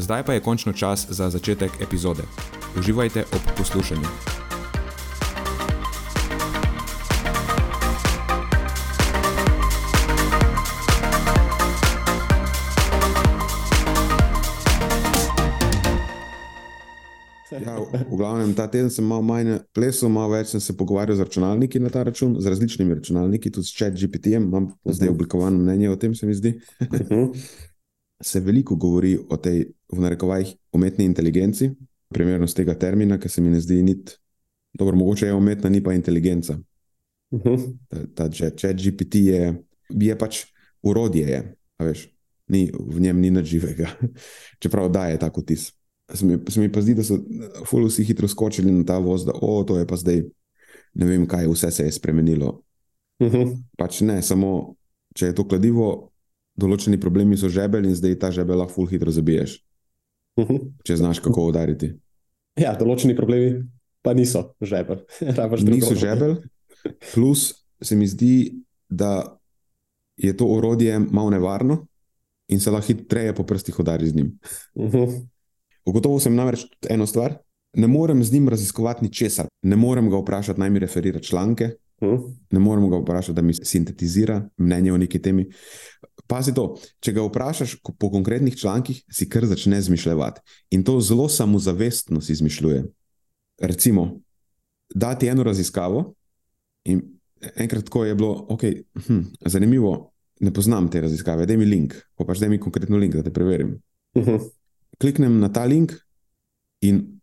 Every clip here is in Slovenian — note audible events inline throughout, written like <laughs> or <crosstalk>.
Zdaj pa je končno čas za začetek epizode. Uživajte ob poslušanju. Ja, v glavnem, ta teden sem malo manj plesal, malo več sem se pogovarjal z računalniki na ta račun, z različnimi računalniki, tudi s ChatGPT-jem. Imam zdaj oblikovano mnenje o tem, se mi zdi. <laughs> se veliko govori o tej, v narekovajih, umetni inteligenci, primerno z tega termina, ki se mi ne zdi niti dobro, mogoče je umetna, ni pa inteligenca. Uh -huh. Ta chat GPT je, je pač urodje, je, veš, ni, v njem ni nič živega, <laughs> čeprav daje tako tis. Se mi, se mi pa zdi, da so vsi hitro skočili na ta voz, da o, to je pa zdaj, ne vem, kaj vse se je spremenilo. Uh -huh. Pač ne, samo če je to kladivo, določeni problemi so žebelj in zdaj ta žebelj lahko hitro zabiješ. Uh -huh. Če znaš, kako udariti. Ja, določeni problemi pa niso žebelj. <laughs> niso žebelj. Plus se mi zdi, da je to orodje malo nevarno in se lahko hitreje po prstih udari z njim. Uh -huh. Ugotovil sem namreč eno stvar. Ne morem z njim raziskovati ničesar, ne morem ga vprašati, naj mi referira članke, ne morem ga vprašati, da mi sintetizira mnenje o neki temi. Pazi to, če ga vprašaš po konkretnih člankih, si kar začne zmišljati. In to zelo samozavestno si izmišljuje. Recimo, dati eno raziskavo, in enkrat tako je bilo, ok, hm, zanimivo, ne poznam te raziskave, da mi link, pa pač da mi konkretno link, da te preverim. Uh -huh. Kliknem na ta link in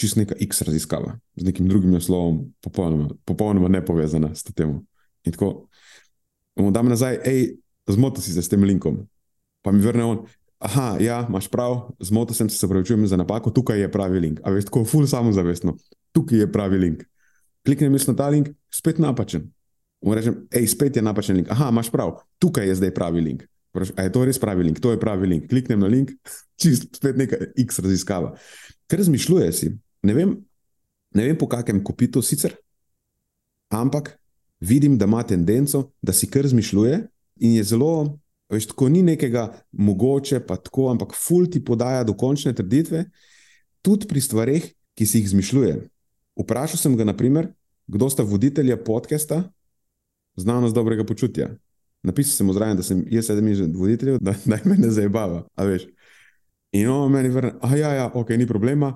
čist neka X raziskava z nekim drugim naslovom, popolnoma, popolnoma ne povezana s tem. In tako, mu dam nazaj, hej, zmotil si se s tem linkom. Pa mi vrne on, aha, ja, imaš prav, zmotil sem se, se pravi, za napako, tukaj je pravi link. A veš, tako ful samozavestno, tukaj je pravi link. Kliknem na ta link, spet napačen. Mu rečem, hej, spet je napačen link. Aha, imaš prav, tukaj je zdaj pravi link. Praš, a je to res pravi link? To je pravi link. Kliknem na link, <laughs> čist spet neka X raziskava. Ker razmišljuje si, ne vem, ne vem po kakem kopitu sicer, ampak vidim, da ima tendenco, da si kar razmišljuje in je zelo, veš, tako ni nekega mogoče, pa tako, ampak ful ti podaja dokončne trditve, tudi pri stvarih, ki si jih izmišljuje. Vprašal sem ga, naprimer, kdo sta voditelja podcasta Znanost dobrega počutja. Napisal sem mu zraven, da sem jaz sedem že voditeljev, da naj me ne zabava. In on meni vrne, ah, ja, ja, ok, ni problema.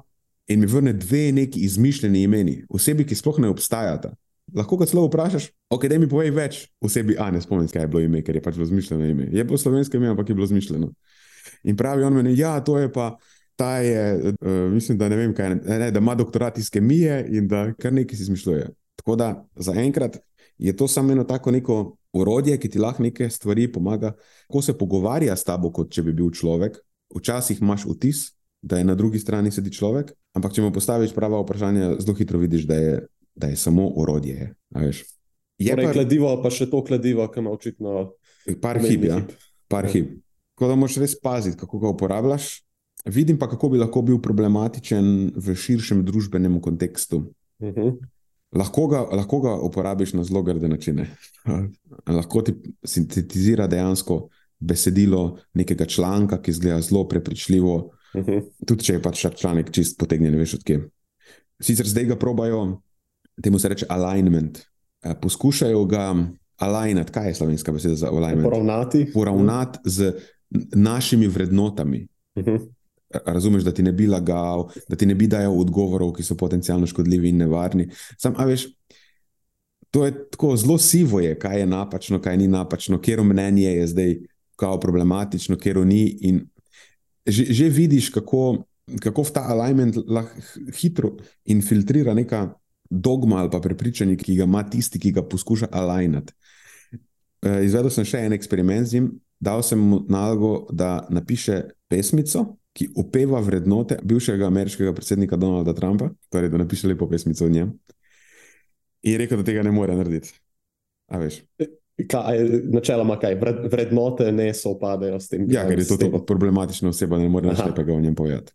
In mi vrne dve neki izmišljeni imeni, osebi, ki sploh ne obstajata. Lahko ga celo vprašaš, ok, da mi povej več osebi, a ne spomnim, kaj je bilo ime, ker je pač bilo zmišljeno ime. Je bilo slovensko ime, ampak je bilo zmišljeno. In pravi on meni, ja, to je pa. Ta je, uh, mislim, da ne vem, kaj ne, da ima doktorat iz kemije in da kar nekaj si izmišljuje. Tako da zaenkrat je to samo eno tako neko urodje, ki ti lahko neke stvari pomaga, ko se pogovarja s tabo, kot če bi bil človek. Včasih imaš vtis, da je na drugi strani sedi človek, ampak če mu postaviš prava vprašanja, zelo hitro vidiš, da je da je samo orodje. Je torej, pa kladivo, pa še to kladivo, ki ima očitno. Par hib, ja. Par hib. Tako da moraš res paziti, kako ga uporabljaš. Vidim pa, kako bi lahko bil problematičen v širšem družbenem kontekstu. Uh mhm. -huh. lahko, ga, lahko ga uporabiš na zelo grde načine. <laughs> lahko ti sintetizira dejansko besedilo nekega članka, ki zgleda zelo prepričljivo. Uh mhm. -huh. Tudi če je pač članek čist potegnjen, veš odkje. Sicer zdaj ga probajo temu se reče alignment. Eh, poskušajo ga alignati, kaj je slovenska beseda za alignment? Poravnati. Poravnati z našimi vrednotami. Uh -huh. razumeš, da ti ne bi lagal, da ti ne bi dajal odgovorov, ki so potencialno škodljivi in nevarni. Sam, a veš, to je tako zelo sivo, je, kaj je napačno, kaj ni napačno, kjer mnenje je zdaj kao problematično, kjer ni. In že, že vidiš, kako, kako v ta alignment lahko hitro infiltrira neka dogma ali pa prepričanje, ki ga ima tisti, ki ga poskuša alignati. E, izvedel sem še en eksperiment z njim, dal sem mu nalogo, da napiše pesmico, ki upeva vrednote bivšega ameriškega predsednika Donalda Trumpa, torej da napiše lepo pesmico o njem. In je rekel, da tega ne more narediti. A veš. Kaj, načeloma, kaj vrednote ne sopadajo s tem. Ja, ker je to tako problematična oseba, ne more več lepega o njem povedati.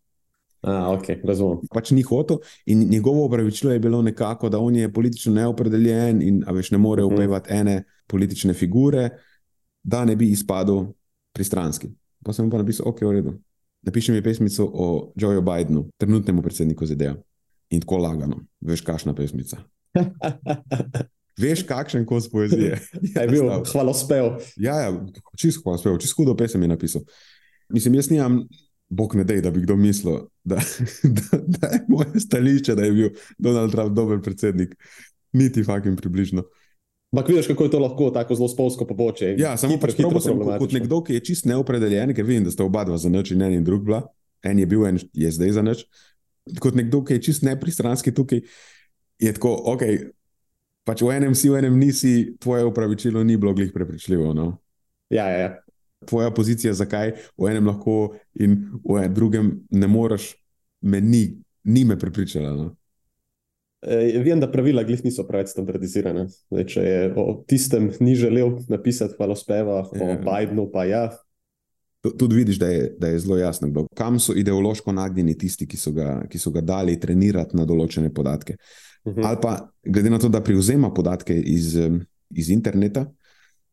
A, ok, razumem. Pač ni hotel in njegovo opravičilo je bilo nekako, da on je politično neopredeljen in veš, ne more upevati ene politične figure, da ne bi izpadel pristranski. Pa sem pa napisal, ok, v redu. Napiši mi pesmico o Joeju Bidenu, trenutnemu predsedniku ZDA. In tako lagano, veš, kakšna pesmica. <laughs> Veš, kakšen kos poezije. <laughs> Je, je bil hvalospev. Ja, ja čisto hvalospev, čisto hudo pesem je napisal. Mislim, jaz nimam, bog ne dej, da bi kdo mislil, da, <laughs> da, da je moje stališče, da je bil Donald Trump dober predsednik. Niti fakim približno. Ampak vidiš, kako je to lahko tako zelo spolsko poboče. Ja, samo pač probo sem kot nekdo, ki je čist neopredeljen, ker vidim, da sta oba dva za noč in en in drug bila. En je bil, en je zdaj za noč. Kot nekdo, ki je čist nepristranski tukaj, je tako, ok, pač v enem si, v enem nisi, tvoje upravičilo ni bilo glih prepričljivo. No? Ja, ja, ja. Tvoja pozicija, zakaj v enem lahko in v enem drugem ne moreš, me ni, ni me prepričala. No? E, vem, da pravila glih niso preveč standardizirane. Zdaj, če je o tistem ni želel napisati, hvala speva, o ja. Bidenu pa ja. Tudi vidiš, da je, da je zelo jasno, kdo. kam so ideološko nagnjeni tisti, ki so, ga, ki so ga dali trenirati na določene podatke. Uh, -huh. ali pa glede na to, da prevzema podatke iz, iz interneta,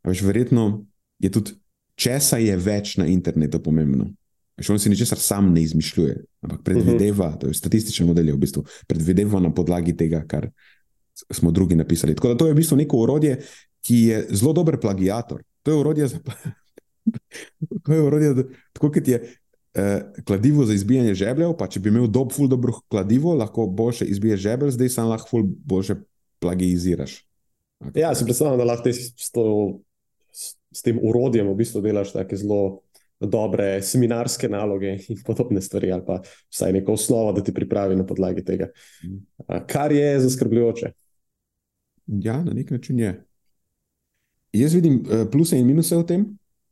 veš, verjetno je tudi česa je več na internetu pomembno. Veš, on si ničesar sam ne izmišljuje, ampak predvideva, uh -huh. to je statističen model, je v bistvu predvideva na podlagi tega, kar smo drugi napisali. Tako da to je v bistvu neko urodje, ki je zelo dober plagiator. To je urodje za. <laughs> To je urodje, tako kot je eh, kladivo za izbijanje žebljev, pa če bi imel dob, ful dobro kladivo, lahko boljše izbiješ žebelj, zdaj sam lahko ful boljše plagiziraš. Okay. Ja, si predstavljam, da lahko s, to, s, s tem urodjem v bistvu delaš tako zelo dobre seminarske naloge in podobne stvari, ali pa vsaj neko osnovo, da ti pripravi na podlagi tega. Mm. Kar je zaskrbljujoče. Ja, na nek način je. Jaz vidim uh, pluse in minuse v tem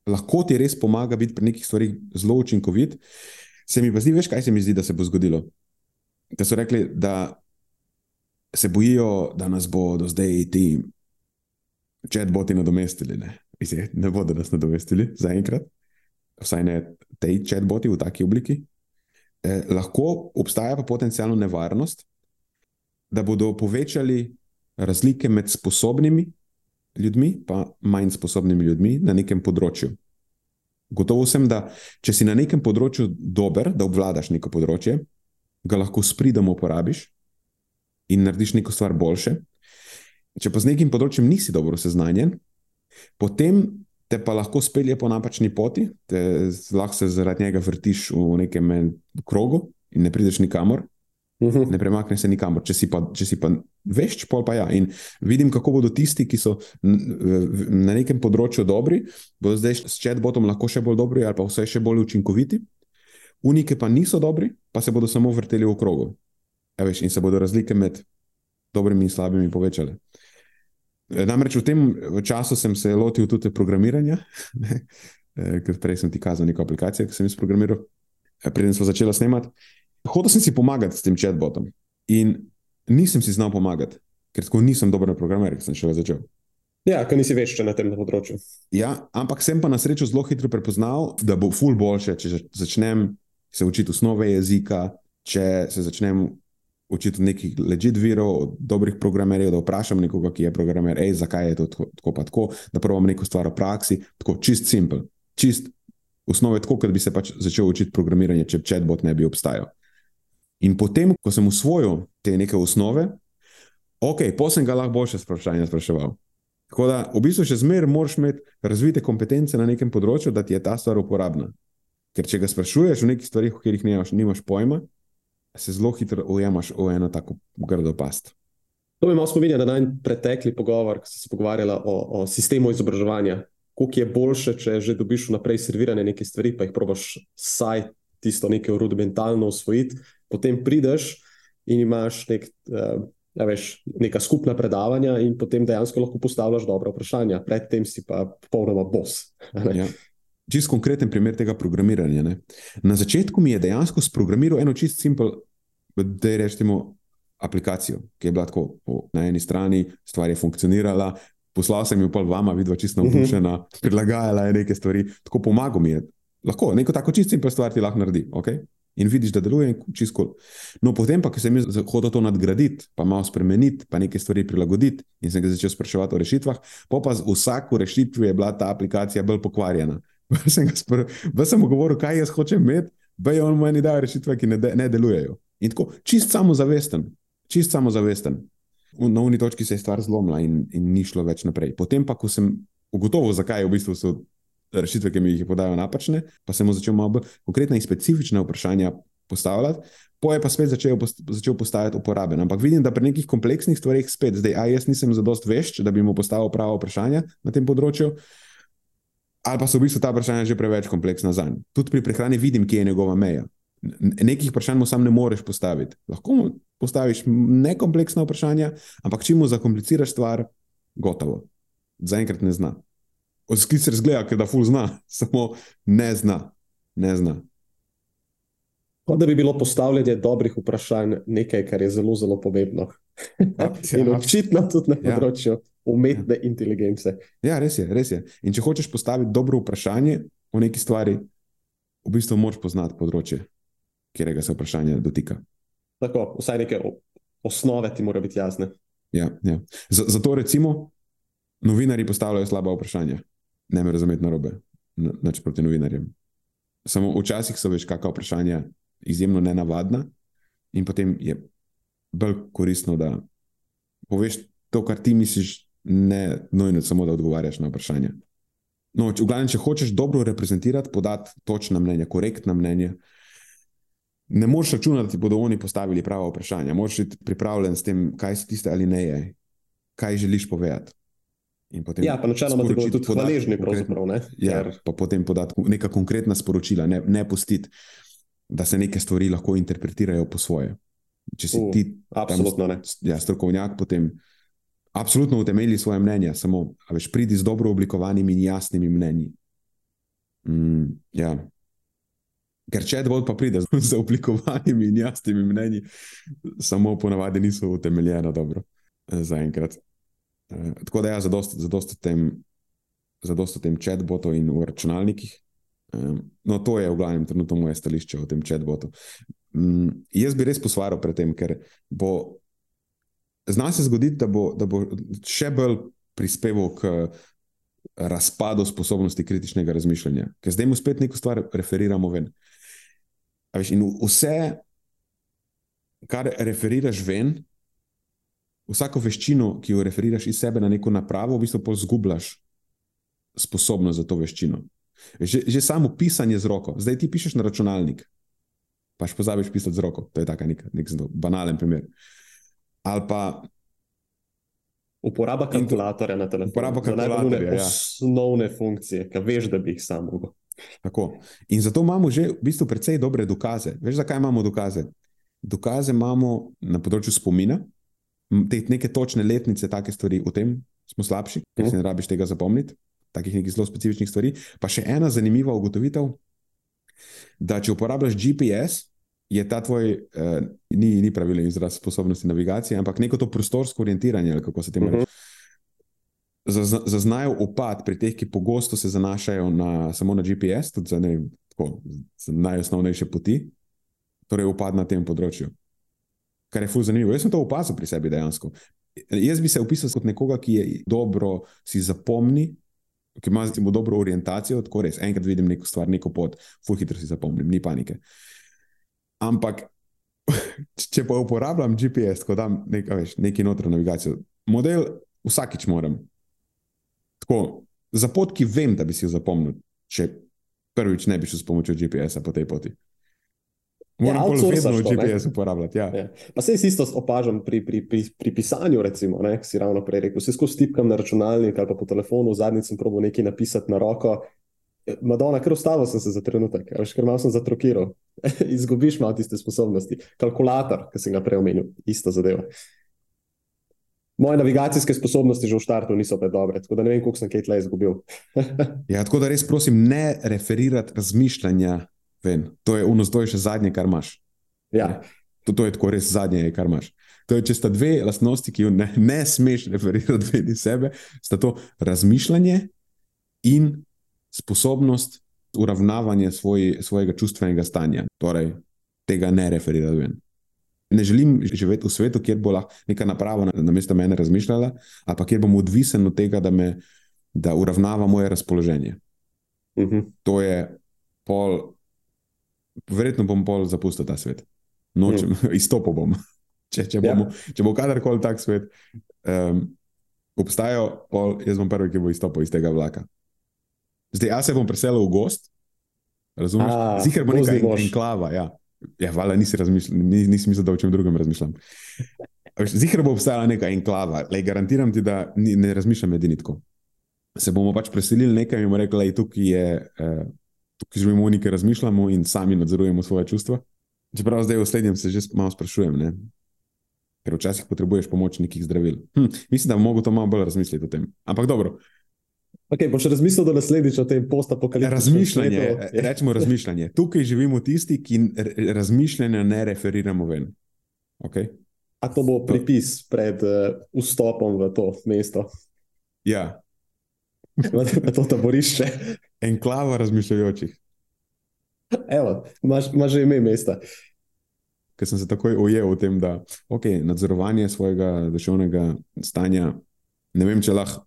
lahko ti res pomaga biti pri nekih stvarih zelo učinkovit. Se mi pa zdi, veš, kaj se mi zdi, da se bo zgodilo. Da so rekli, da se bojijo, da nas bodo zdaj ti chatboti nadomestili. Ne, Izje, ne bodo nas nadomestili zaenkrat, vsaj ne te chatboti v taki obliki. Eh, lahko obstaja pa potencijalno nevarnost, da bodo povečali razlike med sposobnimi ljudmi, pa manj sposobnimi ljudmi na nekem področju. Gotovo sem, da če si na nekem področju dober, da obvladaš neko področje, ga lahko s pridom uporabiš in narediš neko stvar boljše. Če pa z nekim področjem nisi dobro seznanjen, potem te pa lahko spelje po napačni poti, te lahko se zaradi njega vrtiš v nekem krogu in ne prideš nikamor. -huh. ne premakne se nikamor. Če si pa, če si pa veš, pol pa ja. In vidim, kako bodo tisti, ki so na nekem področju dobri, bodo zdaj s chatbotom lahko še bolj dobri ali pa vse še bolj učinkoviti. Unike pa niso dobri, pa se bodo samo vrteli v krogu. Ja, veš, in se bodo razlike med dobrimi in slabimi povečale. E, namreč v tem času sem se lotil tudi programiranja, <laughs> e, ker prej sem ti kazal neko aplikacijo, ki sem jih programiral, e, preden smo začeli snemati. Hotel sem si pomagati s tem chatbotom in nisem si znal pomagati, ker nisem dober programer, ker sem šele začel. Ja, ker nisi več na tem področju. Ja, ampak sem pa na srečo zelo hitro prepoznal, da bo ful boljše, če začnem se učiti osnove jezika, če se začnem učiti nekih ležit virov, dobrih programerjev, da vprašam nekoga, ki je programer, hej, zakaj je to tako, tako pa tako, da provam neko stvar v praksi, tako čist simpel, čist osnove, tako kot bi se pač začel učiti programiranje, če chatbot ne bi obstajal. In potem, ko sem usvojil te neke osnove, ok, potem ga lahko boljše sprašanje spraševal. Tako da, v bistvu, še zmeraj moraš imeti razvite kompetence na nekem področju, da ti je ta stvar uporabna. Ker če ga sprašuješ o nekih stvarih, o katerih nimaš, nimaš pojma, se zelo hitro ujemaš v eno tako grdo past. To mi malo spominja na en pretekli pogovor, ko si se pogovarjala o, o sistemu izobraževanja. Kako je boljše, če že dobiš vnaprej servirane neke stvari, pa jih probaš saj tisto nekaj rudimentalno usvojiti, potem prideš in imaš nek, uh, ja, veš, neka skupna predavanja, in potem dejansko lahko postavljaš dobra vprašanja. Predtem si pa popolnoma bos. čist konkreten primer tega programiranja. Ne? Na začetku mi je dejansko sprogramiral eno čist simpel, da je rečemo, aplikacijo, ki je bila tako na eni strani, stvar je funkcionirala. Poslal sem jo pa vama, vidva čisto mhm. navdušena, uh -huh. prilagajala je neke stvari, tako pomaga mi je. Lahko, neko tako čisto simpel stvar ti lahko naredi. Okay? In vidiš, da deluje čisto. No, potem pa, ko sem jaz hodil to nadgraditi, pa malo spremeniti, pa nekaj stvari prilagoditi, in sem ga začel spraševati o rešitvah, pa pa z vsako rešitvijo je bila ta aplikacija bolj pokvarjena. <laughs> Vse sem mu govoril, kaj jaz hočem imeti, da je on meni dal rešitve, ki ne, de, ne delujejo. In tako, čist samozavesten, čist samozavesten. Na uni točki se je stvar zlomila in, in ni šlo več naprej. Potem pa, ko sem ugotovil, zakaj v bistvu rešitve, ki mi jih podajo napačne, pa sem začel malo bolj konkretna in specifična vprašanja postavljati. Po je pa spet začel, začel postajati uporaben. Ampak vidim, da pri nekih kompleksnih stvarih spet, zdaj, a jaz nisem zadost vešč, da bi mu postavil pravo vprašanje na tem področju ali pa so v bistvu ta vprašanja že preveč kompleksna za njega. Tudi pri prehrani vidim, kje je njegova meja. Nekih vprašanj mu sam ne moreš postaviti. Lahko mu postaviš nekompleksna vprašanja, ampak če mu zakompliciraš stvar, gotovo. Zaenkrat ne zna. Od sklica razgleda, da ful zna, <laughs> samo ne zna. Ne zna. Kot da bi bilo postavljanje dobrih vprašanj nekaj, kar je zelo, zelo pomembno. Ja, <laughs> In očitno tudi na ja. področju. Ja umetne ja. inteligence. Ja, res je, res je. In če hočeš postaviti dobro vprašanje o neki stvari, v bistvu moraš poznati področje, kjerega se vprašanje dotika. Tako, vsaj neke osnove ti morajo biti jasne. Ja, ja. Zato, recimo, novinari postavljajo slaba vprašanja. Ne me razumeti na robe, noč proti novinarjem. Samo včasih so veš, kakšna vprašanja izjemno nenavadna, in potem je bolj koristno, da poveš to, kar ti misliš, ne nujno samo, da odgovarjaš na vprašanje. No, v glavnem, če hočeš dobro reprezentirati, podati točna mnenja, korektna mnenja, ne moreš računati, da ti bodo oni postavili pravo vprašanje. Moraš biti pripravljen s tem, kaj so tiste ali ne je, kaj želiš povedati. Ja, pa načeloma ti bodo tudi hvaležni, pravzaprav. Ne? Ja, Ker... pa potem podati neka konkretna sporočila, ne, ne pustiti, da se neke stvari lahko interpretirajo po svoje. Če si uh, ti, absolutno tam, ne. Ja, strokovnjak, potem absolutno utemelji svoje mnenje, samo veš, pridi z dobro oblikovanimi in jasnimi mnenji. Mm, ja. Ker če dvod pa pride <laughs> z oblikovanimi in jasnimi mnenji, samo ponavadi niso utemeljena dobro. E, tako da ja, zadosti tem, tem chatbotu in v računalnikih. No, to je v glavnem trenutno moje stališče o tem chatbotu. Mm, jaz bi res posvaril pred tem, ker bo Zna se zgoditi, da bo, da bo še bolj prispeval k razpadu sposobnosti kritičnega razmišljanja, ker zdaj mu spet neko stvar referiramo ven. Veš, in vse, kar referiraš ven, vsako veščino, ki jo referiraš iz sebe na neko napravo, v bistvu zgubljaš sposobnost za to veščino. Že, že samo pisanje z roko, zdaj ti pišeš na računalnik, paš pozabiš pisati z roko. To je tako nek, nek banalen primer. Ali pa. Uporaba kalkulatorja na telefonu. Uporaba kalkulatorja. Ja. Osnovne funkcije, ki veš, da bi jih sam mogel. Tako. In zato imamo že v bistvu precej dobre dokaze. Veš, zakaj imamo dokaze? Dokaze imamo na področju spomina, te neke točne letnice, take stvari, v tem smo slabši, ker si ne rabiš tega zapomniti, takih nekih zelo specifičnih stvari. Pa še ena zanimiva ugotovitev, da če uporabljaš GPS, je ta tvoj, uh, ni, ni pravilen izraz sposobnosti navigacije, ampak neko to prostorsko orientiranje, ali kako se temu reče. Uh -huh. Zaznajo upad pri teh, ki pogosto se zanašajo na, samo na GPS, tudi za, ne, tako, za najosnovnejše poti, torej upad na tem področju. Kar je fully zanimivo. Jaz sem to opazil pri sebi dejansko. Jaz bi se opisal kot nekoga, ki je dobro si zapomni, ki ima zelo dobro orientacijo, tako res. Enkrat vidim neko stvar, neko pot, fully hitro si zapomnim, ni panike. Ampak, <laughs> če pa uporabljam GPS, ko dam nekaj, veš, neki notranjo navigacijo, model vsakič moram. Tako, za pot, ki vem, da bi si jo zapomnil, če prvič ne bi šel s pomočjo GPS-a po tej poti. Moram ja, vedno GPS uporabljati. Ja. Ja. Pa se isto opažam pri, pri, pri, pri pisanju, recimo, ne, si ravno prej rekel. Se skozi tipkam na računalnik ali pa po telefonu, zadnjič sem probil nekaj napisati na roko. Madonna, kar ustavil sem se za trenutek, veš, ker malo sem zatrokiral. <laughs> Izgubiš malo tiste sposobnosti. Kalkulator, ki sem ga prej omenil, ista zadeva. Moje navigacijske sposobnosti že v startu niso tako dobre, tako da ne vem, koliko sem kaj tle izgubil. <laughs> ja, tako da res prosim, ne referirati razmišljanja ven. To je unos, to je še zadnje, kar imaš. Ja. To, to je tako res zadnje, kar imaš. To je, če sta dve lastnosti, ki jo ne, ne smeš referirati vedi sebe, sta to razmišljanje in sposobnost uravnavanja svoj, svojega čustvenega stanja. Torej, tega ne referirati ven. Ne želim živeti v svetu, kjer bo lahko neka naprava na, na mesto mene razmišljala, ali pa kjer bom odvisen od tega, da me da uravnava moje razpoloženje. Uh -huh. To je pol verjetno bom pol zapustil ta svet. Nočem, mm. <laughs> izstopil bom. <laughs> Če, če, bomo, ja. če bo kadarkoli tak svet um, obstajal, pol, jaz bom prvi, ki bo izstopil iz tega vlaka. Zdaj, jaz se bom preselil v gost, razumeš? Zihar bo nekaj enklava. Ja, ja hvala, nisi razmišljal, nisi mislil, da o čem drugem razmišljam. Zihar bo obstajala neka enklava, le garantiram ti, da ni, ne razmišljam edini tako. Se bomo pač preselili nekaj in bomo rekli, da je tukaj. Je, uh, tukaj živimo, nekaj razmišljamo in sami nadzorujemo svoje čustva. Čeprav zdaj v slednjem se že malo sprašujem, ne? ker včasih potrebuješ pomoč nekih zdravil. Hm, mislim, da bi lahko to malo bolj razmislil o tem. Ampak dobro. Okay, boš razmislil, da naslednjič o tem postapokaliptičnem razmišljanju. Razmišljanje, rečemo razmišljanje. Tukaj živimo tisti, ki razmišljanja ne referiramo ven. Okay? A to bo pripis pred uh, vstopom v to mesto? Ja. V to taborišče enklava razmišljajočih. Evo, imaš, imaš že ime mesta. Ker sem se takoj ujel v tem, da okay, nadzorovanje svojega duševnega stanja, ne vem, če lahko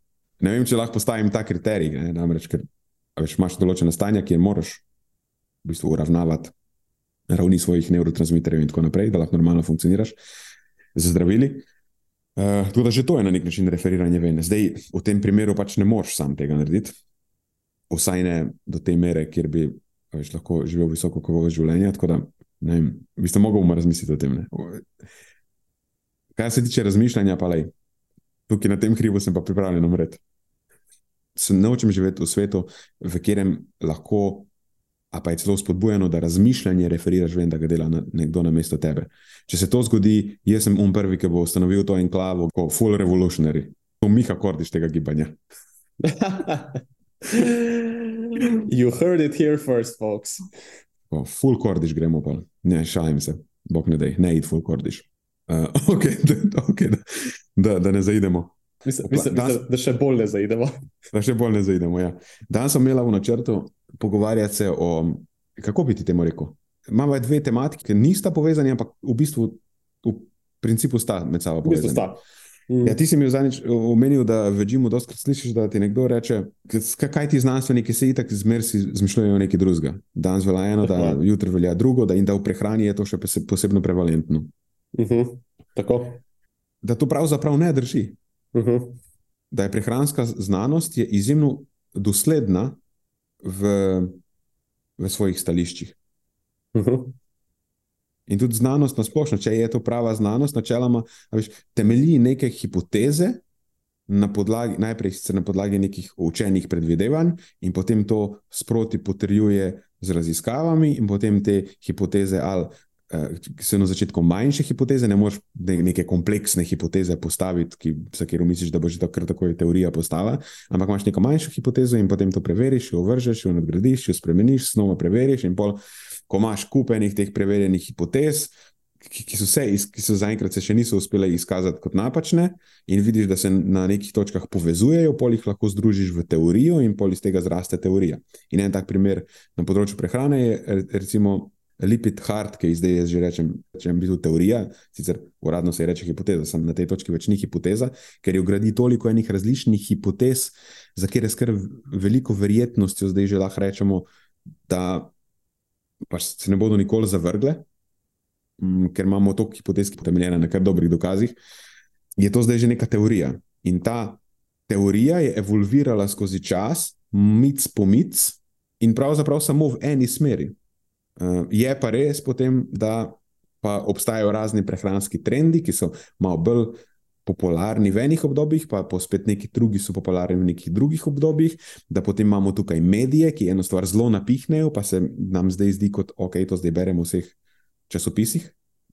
lah postavim ta kriterij. Ne, namreč, ker veš, imaš določene stanja, kjer moraš v bistvu uravnavati ravni svojih neurotransmiterjev in tako naprej, da lahko normalno funkcioniraš z zdravili. Uh, tudi že to je na nek način referiranje vene. Zdaj, v tem primeru pač ne moreš sam tega narediti vsaj ne do te mere, kjer bi veš, lahko živel visoko kakovost življenja. Tako da, ne vem, bi ste mogli razmisliti o tem. Ne? Kar se tiče razmišljanja, pa le, tukaj na tem hribu sem pa pripravljen umreti. Se naučim živeti v svetu, v katerem lahko, a pa je celo spodbujeno, da razmišljanje referiraš, vem, da ga dela na, nekdo na mesto tebe. Če se to zgodi, jaz sem um prvi, ki bo ustanovil to enklavo, kot full revolutionary. To Miha Kordiš tega gibanja. <laughs> you heard it here first, folks. Oh, full kordiš gremo pa. Ne, šalim se, bog ne dej, ne id full kordiš. <laughs> Uh, okay, da, okay, da, da, da ne zaidemo. Mislim, mislim, mislim, da še bolj ne zaidemo. Da še bolj ne zaidemo. Ja. Danes sem imel v načrtu pogovarjati se o, kako bi ti temu rekel. Imamo dve tematiki, ki nista povezani, ampak v bistvu v principu sta med sabo povezani. V bistvu sta. Mm. Ja, ti si mi zadnjič omenil, da večino doskrat slišiš, da ti nekdo reče, kaj ti znanstveniki se itak zmer si izmišljujejo nekaj drugega. Danes velja eno, da jutri velja drugo, da in da v prehrani je to še posebno prevalentno. Uh mhm. -huh. Tako. Da to pravzaprav ne drži. Uh mhm. -huh. Da je prehranska znanost je izjemno dosledna v, v svojih stališčih. Uh mhm. -huh. In tudi znanost na splošno, če je to prava znanost, načeloma veš, temelji neke hipoteze, na podlagi, najprej na podlagi nekih učenih predvidevanj, in potem to sproti potrjuje z raziskavami, in potem te hipoteze, ali so na začetku manjše hipoteze, ne moreš neke kompleksne hipoteze postaviti, ki, za katero misliš, da bo že tako, tako je teorija postala, ampak imaš neko manjšo hipotezo in potem to preveriš, jo vržeš, jo nadgradiš, jo spremeniš, znova preveriš in pol ko imaš kupenih teh preverjenih hipotez, ki, ki, so se, ki so zaenkrat se še niso uspele izkazati kot napačne, in vidiš, da se na nekih točkah povezujejo, pol jih lahko združiš v teorijo, in pol iz tega zraste teorija. In en tak primer na področju prehrane je recimo. Lipid hard, ki zdaj jaz že rečem, če je bil teorija, sicer uradno se reče hipoteza, sem na tej točki več ni hipoteza, ker je vgradi toliko enih različnih hipotez, za kere skrb veliko verjetnostjo zdaj že lahko rečemo, da pač se ne bodo nikoli zavrgle, mm, ker imamo to hipotetsko temeljeno na kar dobrih dokazih, je to zdaj že neka teorija. In ta teorija je evolvirala skozi čas, mic po mic, in pravzaprav samo v eni smeri. Uh, je pa res potem, da pa obstajajo razni prehranski trendi, ki so malo bolj popularni v enih obdobjih, pa pa spet neki drugi so popularni v nekih drugih obdobjih, da potem imamo tukaj medije, ki eno stvar zelo napihnejo, pa se nam zdaj zdi, kot ok, to zdaj beremo v vseh časopisih.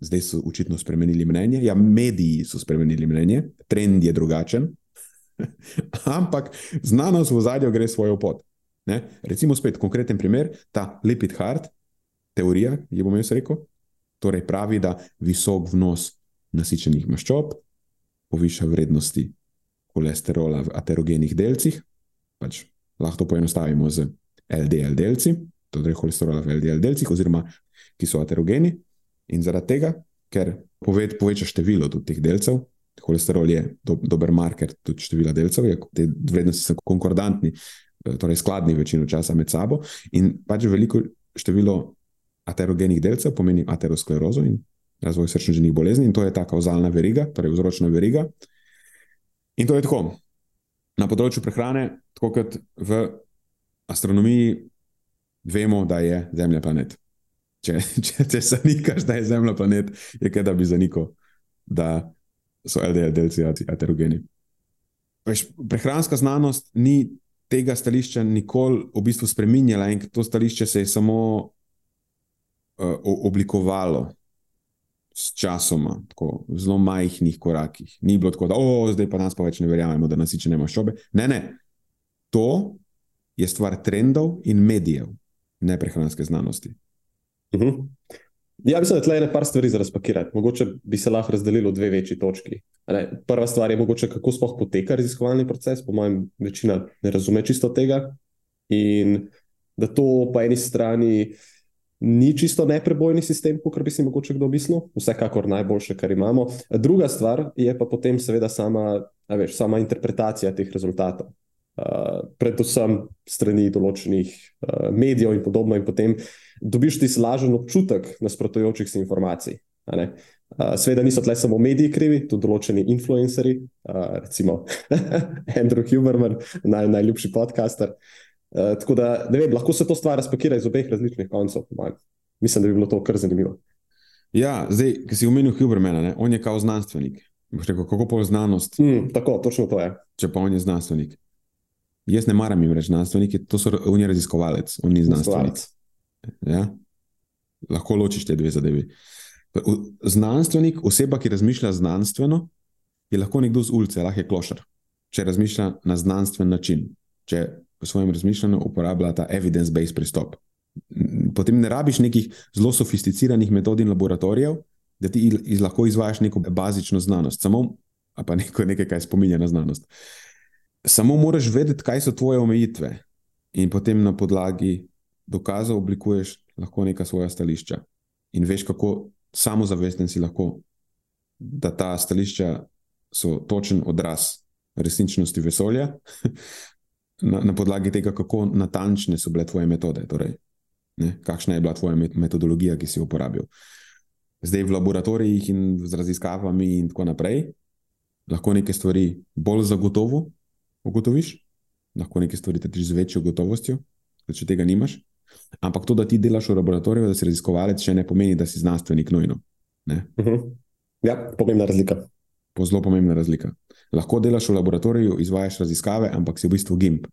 Zdaj so očitno spremenili mnenje. Ja, mediji so spremenili mnenje, trend je drugačen, <laughs> ampak znanost v zadju gre svojo pot. Ne? Recimo, spet konkreten primer, ta lipid hard teorija, je bom jaz rekel, torej pravi, da visok vnos nasičenih maščob poviša vrednosti holesterola v aterogenih delcih. Pač lahko to poenostavimo z LDL delci, torej holesterola v LDL delcih, oziroma ki so aterogeni. In zaradi tega, ker poved, poveča število teh delcev, holesterol je do, dober marker tudi števila delcev, je, te vrednosti so konkordantni, eh, torej skladni večino časa med sabo. In pač veliko število aterogenih delcev pomeni aterosklerozo in razvoj srčno-žilnih bolezni, in to je ta kauzalna veriga, torej vzročna veriga. In to je tako. Na področju prehrane, tako kot v astronomiji, vemo, da je Zemlja planet. Če, <laughs> če, če zanikaš, da je Zemlja planet, je kaj, da bi zanikal, da so LDL delci aterogeni. Veš, prehranska znanost ni tega stališča nikoli v bistvu spremenjala, in to stališče se je samo oblikovalo s časoma, tako zelo majhnih korakih. Ni bilo tako, da oh, zdaj pa nas pa več ne verjamemo, da nasičene maščobe. Ne, ne. To je stvar trendov in medijev, ne prehranske znanosti. Uh mhm. -huh. Ja, mislim, da je le nekaj stvari za razpakirati. Mogoče bi se lahko razdelilo v dve večji točki. Ne, prva stvar je, mogoče, kako sploh poteka raziskovalni proces. Po mojem, večina ne razume čisto tega. In da to po eni strani uh, ni čisto neprebojni sistem, kot bi si mogoče kdo mislil, vsekakor najboljše, kar imamo. Druga stvar je pa potem, seveda, sama, veš, sama interpretacija teh rezultatov. Uh, predvsem strani določenih uh, medijev, in podobno, in potem dobiš ti slažen občutek nasprotujočih si informacij. Uh, Sveda niso tle samo mediji krivi, tudi določeni influencerji, uh, recimo <laughs> Andrew Huberman, naj, najljubši podcaster. Uh, Uh, tako da, ne vem, lahko se to stvar razpakira iz obeh različnih koncev. Mislim, da bi bilo to kar zanimivo. Ja, zdaj, ki si omenil Hubermana, ne? on je kao znanstvenik. Rekel, kako pa znanost? Mm, tako, točno to je. Če pa on je znanstvenik. Jaz ne maram jim reči znanstvenik, to so on je raziskovalec, on ni znanstvenik. Ja? Lahko ločiš te dve zadevi. Znanstvenik, oseba, ki razmišlja znanstveno, je lahko nekdo z ulice, lahko je klošar, če razmišlja na znanstven način. Če v svojem razmišljanju uporablja ta evidence-based pristop. Potem ne rabiš nekih zelo sofisticiranih metod in laboratorijev, da ti iz, lahko izvajaš neko bazično znanost, samo pa neko, nekaj, kar spominja na znanost. Samo moraš vedeti, kaj so tvoje omejitve, in potem na podlagi dokazov oblikuješ lahko neka svoja stališča. In veš, kako samozavesten si lahko, da ta stališča so točen odraz resničnosti vesolja, <laughs> na, na podlagi tega, kako natančne so bile tvoje metode, torej, ne, kakšna je bila tvoja metodologija, ki si jo uporabil. Zdaj v laboratorijih in z raziskavami, in tako naprej, lahko neke stvari bolj zagotovo ugotoviš, lahko neke stvari trdiš z večjo gotovostjo, če tega nimaš. Ampak to, da ti delaš v laboratoriju, da si raziskovalec, še ne pomeni, da si znanstvenik nujno. Uh mhm. -huh. Ja, pomembna razlika. Po zelo pomembna razlika. Lahko delaš v laboratoriju, izvajaš raziskave, ampak si v bistvu gimp.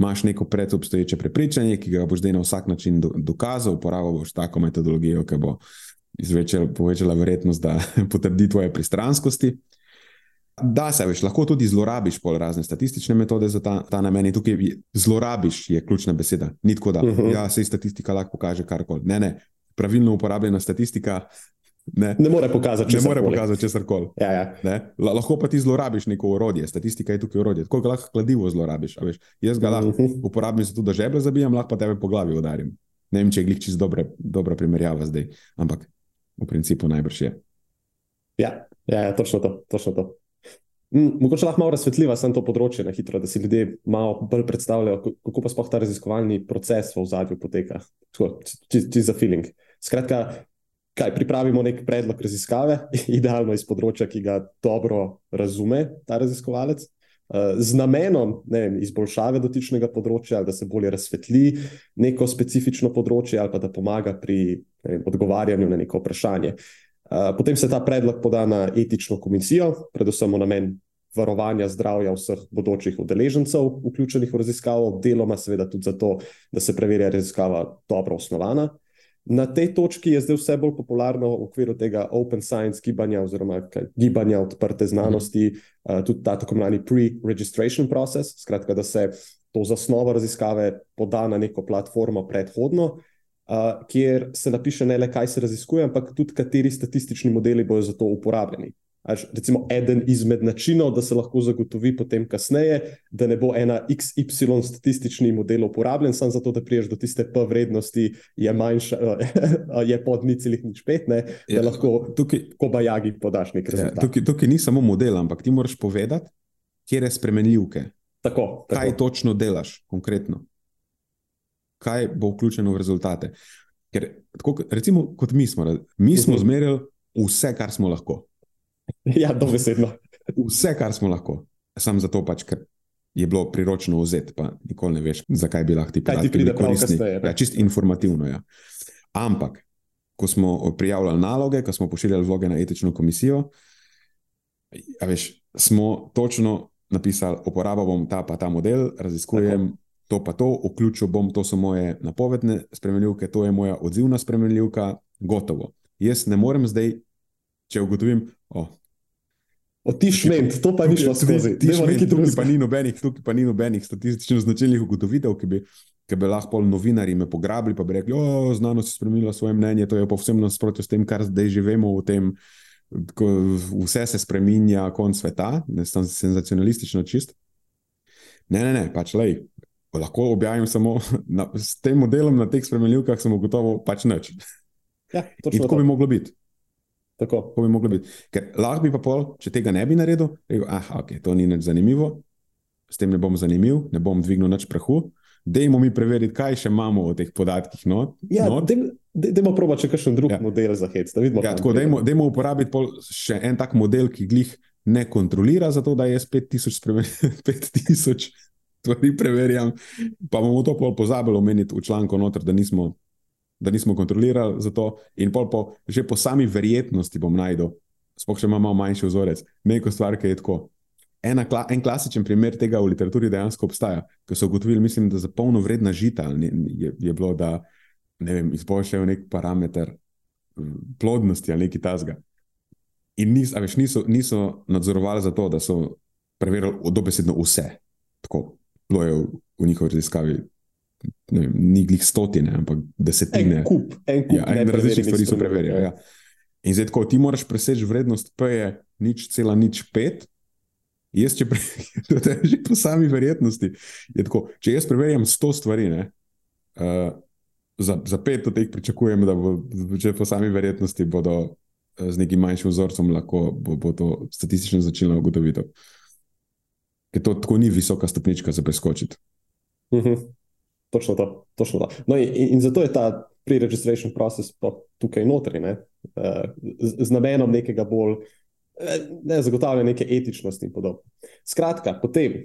Imáš neko predobstoječe prepričanje, ki ga boš zdaj na vsak način dokazal, uporabil boš tako metodologijo, ki bo izvečala, povečala verjetnost, da <laughs> potrdi tvoje pristranskosti. Da, se veš, lahko tudi zlorabiš pol razne statistične metode za ta, ta namen. In tukaj zlorabiš je ključna beseda. Ni tako, da uh mhm. -huh. ja, se statistika lahko pokaže karkoli. Ne, ne. Pravilno uporabljena statistika Ne, ne more pokazati, če more pokazati česar koli. Ja, ja. Lahko pa ti zlorabiš neko orodje, statistika je tukaj orodje. Tako lahko kladivo zlorabiš. Jaz ga lahko mhm. uporabim za to, da žeble zabijam, lahko pa tebe po glavi udarim. Ne vem, če je glih čist dobra, dobra primerjava zdaj, ampak v principu najbrž je. Ja, ja, ja točno to. Točno to. Mm, mogoče lahko malo razsvetliva samo to področje na hitro, da si ljudje malo bolj predstavljajo, kako pa sploh ta raziskovalni proces v zadju poteka. Čisto za feeling. Skratka, kaj pripravimo nek predlog raziskave, <laughs> idealno iz področja, ki ga dobro razume ta raziskovalec. z namenom vem, izboljšave dotičnega področja, da se bolje razsvetli neko specifično področje ali pa da pomaga pri vem, odgovarjanju na neko vprašanje. Potem se ta predlog poda na etično komisijo, predvsem v namen varovanja zdravja vseh bodočih udeležencev, vključenih v raziskavo, deloma seveda tudi zato, da se preverja raziskava dobro osnovana. Na tej točki je zdaj vse bolj popularno v okviru tega open science gibanja oziroma gibanja odprte znanosti, uh, tudi ta tako imenovani pre-registration process, skratka, da se to zasnovo raziskave poda na neko platformo predhodno, uh, kjer se napiše ne le, kaj se raziskuje, ampak tudi, kateri statistični modeli bodo za to uporabljeni. Recimo, eden izmed načinov, da se lahko zagotovi potem kasneje, da ne bo ena XY statistični model uporabljen, samo zato, da priješ do tiste P vrednosti, je, manjša, <laughs> je pod ničelih nič pet, ne, da ja, lahko tukaj, ko bajagi podaš nekaj. Ja, tukaj, tukaj ni samo model, ampak ti moraš povedati, kje je spremenljivke. Tako, tako. Kaj točno delaš konkretno? Kaj bo vključeno v rezultate? Ker, tako, recimo, kot mi smo, mi smo uh mhm. -huh. zmerjali vse, kar smo lahko. <laughs> Ja, dobesedno. Vse, kar smo lahko, samo zato, pač, ker je bilo priročno vzeti, pa nikoli ne veš, zakaj bi lahko ti prišli koristni. Ja, čist informativno. Ja. Ampak, ko smo prijavljali naloge, ko smo pošiljali vloge na etično komisijo, veš, smo točno napisali, uporabljal bom ta pa ta model, raziskujem. Tako. To pa to, vključil bom, to so moje napovedne spremenljivke, to je moja odzivna spremenljivka, gotovo. Jaz ne morem zdaj, če ugotovim, oh, Otišment, to pa ni šlo skozi. Tukaj pa ni nobenih, tukaj pa ni nobenih statistično značilnih ugotovitev, ki bi, ki bi lahko novinari me pograbili, pa bi rekli, o, znanost je spremenila svoje mnenje, to je povsem nasprotno s tem, kar zdaj živimo v tem, ko vse se spreminja, konc sveta, ne sem senzacionalistično čist. Ne, ne, ne, pač lej, lahko objavim samo na, s tem modelom na teh spremenljivkah, sem ugotovil pač nič. Ja, In tako to. bi moglo biti. Tako. Bi biti. Ker lahko bi pa pol, če tega ne bi naredil, rekel, ah, ok, to ni več zanimivo, s tem ne bom zanimiv, ne bom dvignil več prahu. Dajmo mi preveriti, kaj še imamo v teh podatkih. No, ja, dajmo proba, če kakšen drug ja. model za hec. Ja, tako, dajmo, dajmo uporabiti pol še en tak model, ki glih ne kontrolira, zato da je s 5000 spremenjen. Stvari preverjam, pa bomo to pozabili omeniti v članku, noter, da nismo da nismo kontrolirali za to, in pol po, že po sami verjetnosti bom najdel, spoh še imamo manjši vzorec, neko stvar, ki je tako. Ena, en klasičen primer tega v literaturi dejansko obstaja, ki so ugotovili, mislim, da za polno vredna žita je, je bilo, da ne izboljšajo nek parameter plodnosti ali nekaj tasga. In nis, veš, niso, niso nadzorovali za to, da so preverili dobesedno vse. Tako je v, v njihovi raziskavi vem, ni glih stotine, ampak desetine. En kup, en kup ja, en različnih stvari so preverjali. Ja. In zdaj, ko ti moraš preseči vrednost P, je nič cela nič pet. Jaz, če preverim <laughs> po sami verjetnosti, je tako. Če jaz preverjam sto stvari, ne, uh, za, za pet od teh pričakujem, da bo, če po sami verjetnosti bodo uh, z nekim manjšim vzorcem lahko bo, bo to statistično začelo ugotoviti. Ker to tako ni visoka stopnička za preskočiti. Uh mhm. -huh. Točno to. Točno to. No in, in zato je ta pre-registration proces tukaj notri, ne? Eh, z, z namenom nekega bolj eh, ne, zagotavljanja neke etičnosti in podobno. Skratka, potem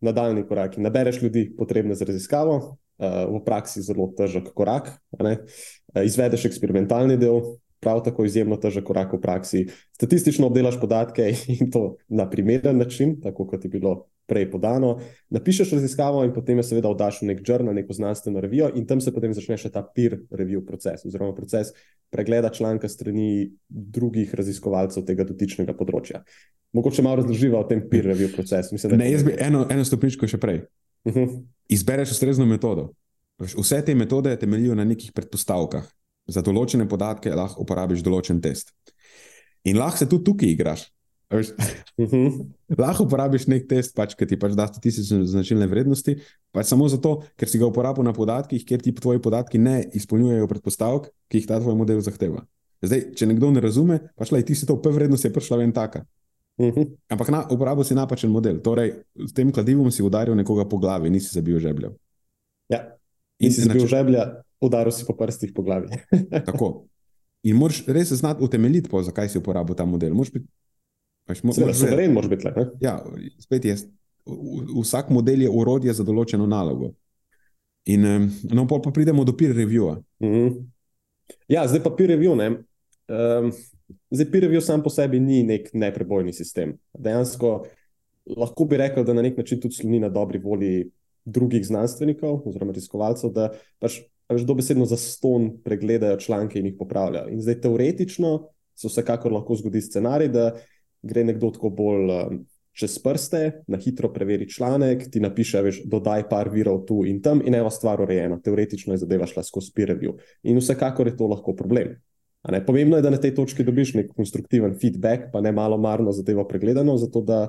nadaljni koraki. Nabereš ljudi, potrebne za raziskavo, eh, v praksi zelo težek korak. Izvedeš eksperimentalni del, prav tako izjemno težek korak v praksi. Statistično obdelaš podatke <laughs> in to na primeren način, tako kot je bilo prej podano, napišeš raziskavo in potem jo seveda oddaš v nek journal, neko znanstveno revijo in tam se potem začne še ta peer review proces, oziroma proces pregleda članka strani drugih raziskovalcev tega dotičnega področja. Mogoče malo razloživa o tem peer review procesu. Mislim, ne, jaz bi eno, eno stopničko še prej. Uh mhm. -huh. Izbereš ustrezno metodo. Vse te metode temeljijo na nekih predpostavkah. Za določene podatke lahko uporabiš določen test. In lahko se tudi tukaj igraš. Mhm. Lahko uporabiš nek test, pač, ki ti pač da statistične značilne vrednosti, pač samo zato, ker si ga uporabil na podatkih, kjer ti tvoji podatki ne izpolnjujejo predpostavk, ki jih ta tvoj model zahteva. Zdaj, če nekdo ne razume, pač laj, ti si to P vrednost je prišla ven taka. Uh mhm. -huh. Ampak na, uporabil si napačen model. Torej, s tem kladivom si udaril nekoga po glavi, nisi zabil žeblja. Ja, in si zabil žeblja, udaril si po prstih po glavi. <laughs> Tako. In moraš res znati utemeljiti, zakaj si uporabil ta model. Moraš biti Pač mo, Seveda, suveren moraš biti. Ne? Ja, spet je vsak model je urodje za določeno nalogo. In no, pa pridemo do peer reviewa. Mm -hmm. Ja, zdaj pa peer review. Um, zdaj, peer review sam po sebi ni nek neprebojni sistem. Dejansko lahko bi rekel, da na nek način tudi sloni na dobri volji drugih znanstvenikov oziroma raziskovalcev, da pač dobesedno za ston pregledajo članke in jih popravljajo. In zdaj teoretično se vsekakor lahko zgodi scenarij, da gre nekdo tako bolj um, čez prste, na hitro preveri članek, ti napiše, veš, dodaj par virov tu in tam, in ena stvar urejena. Teoretično je zadeva šla skozi peer review. In vsekakor je to lahko problem. Pomembno je, da na tej točki dobiš nek konstruktiven feedback, pa ne malo marno zadevo pregledano, zato da.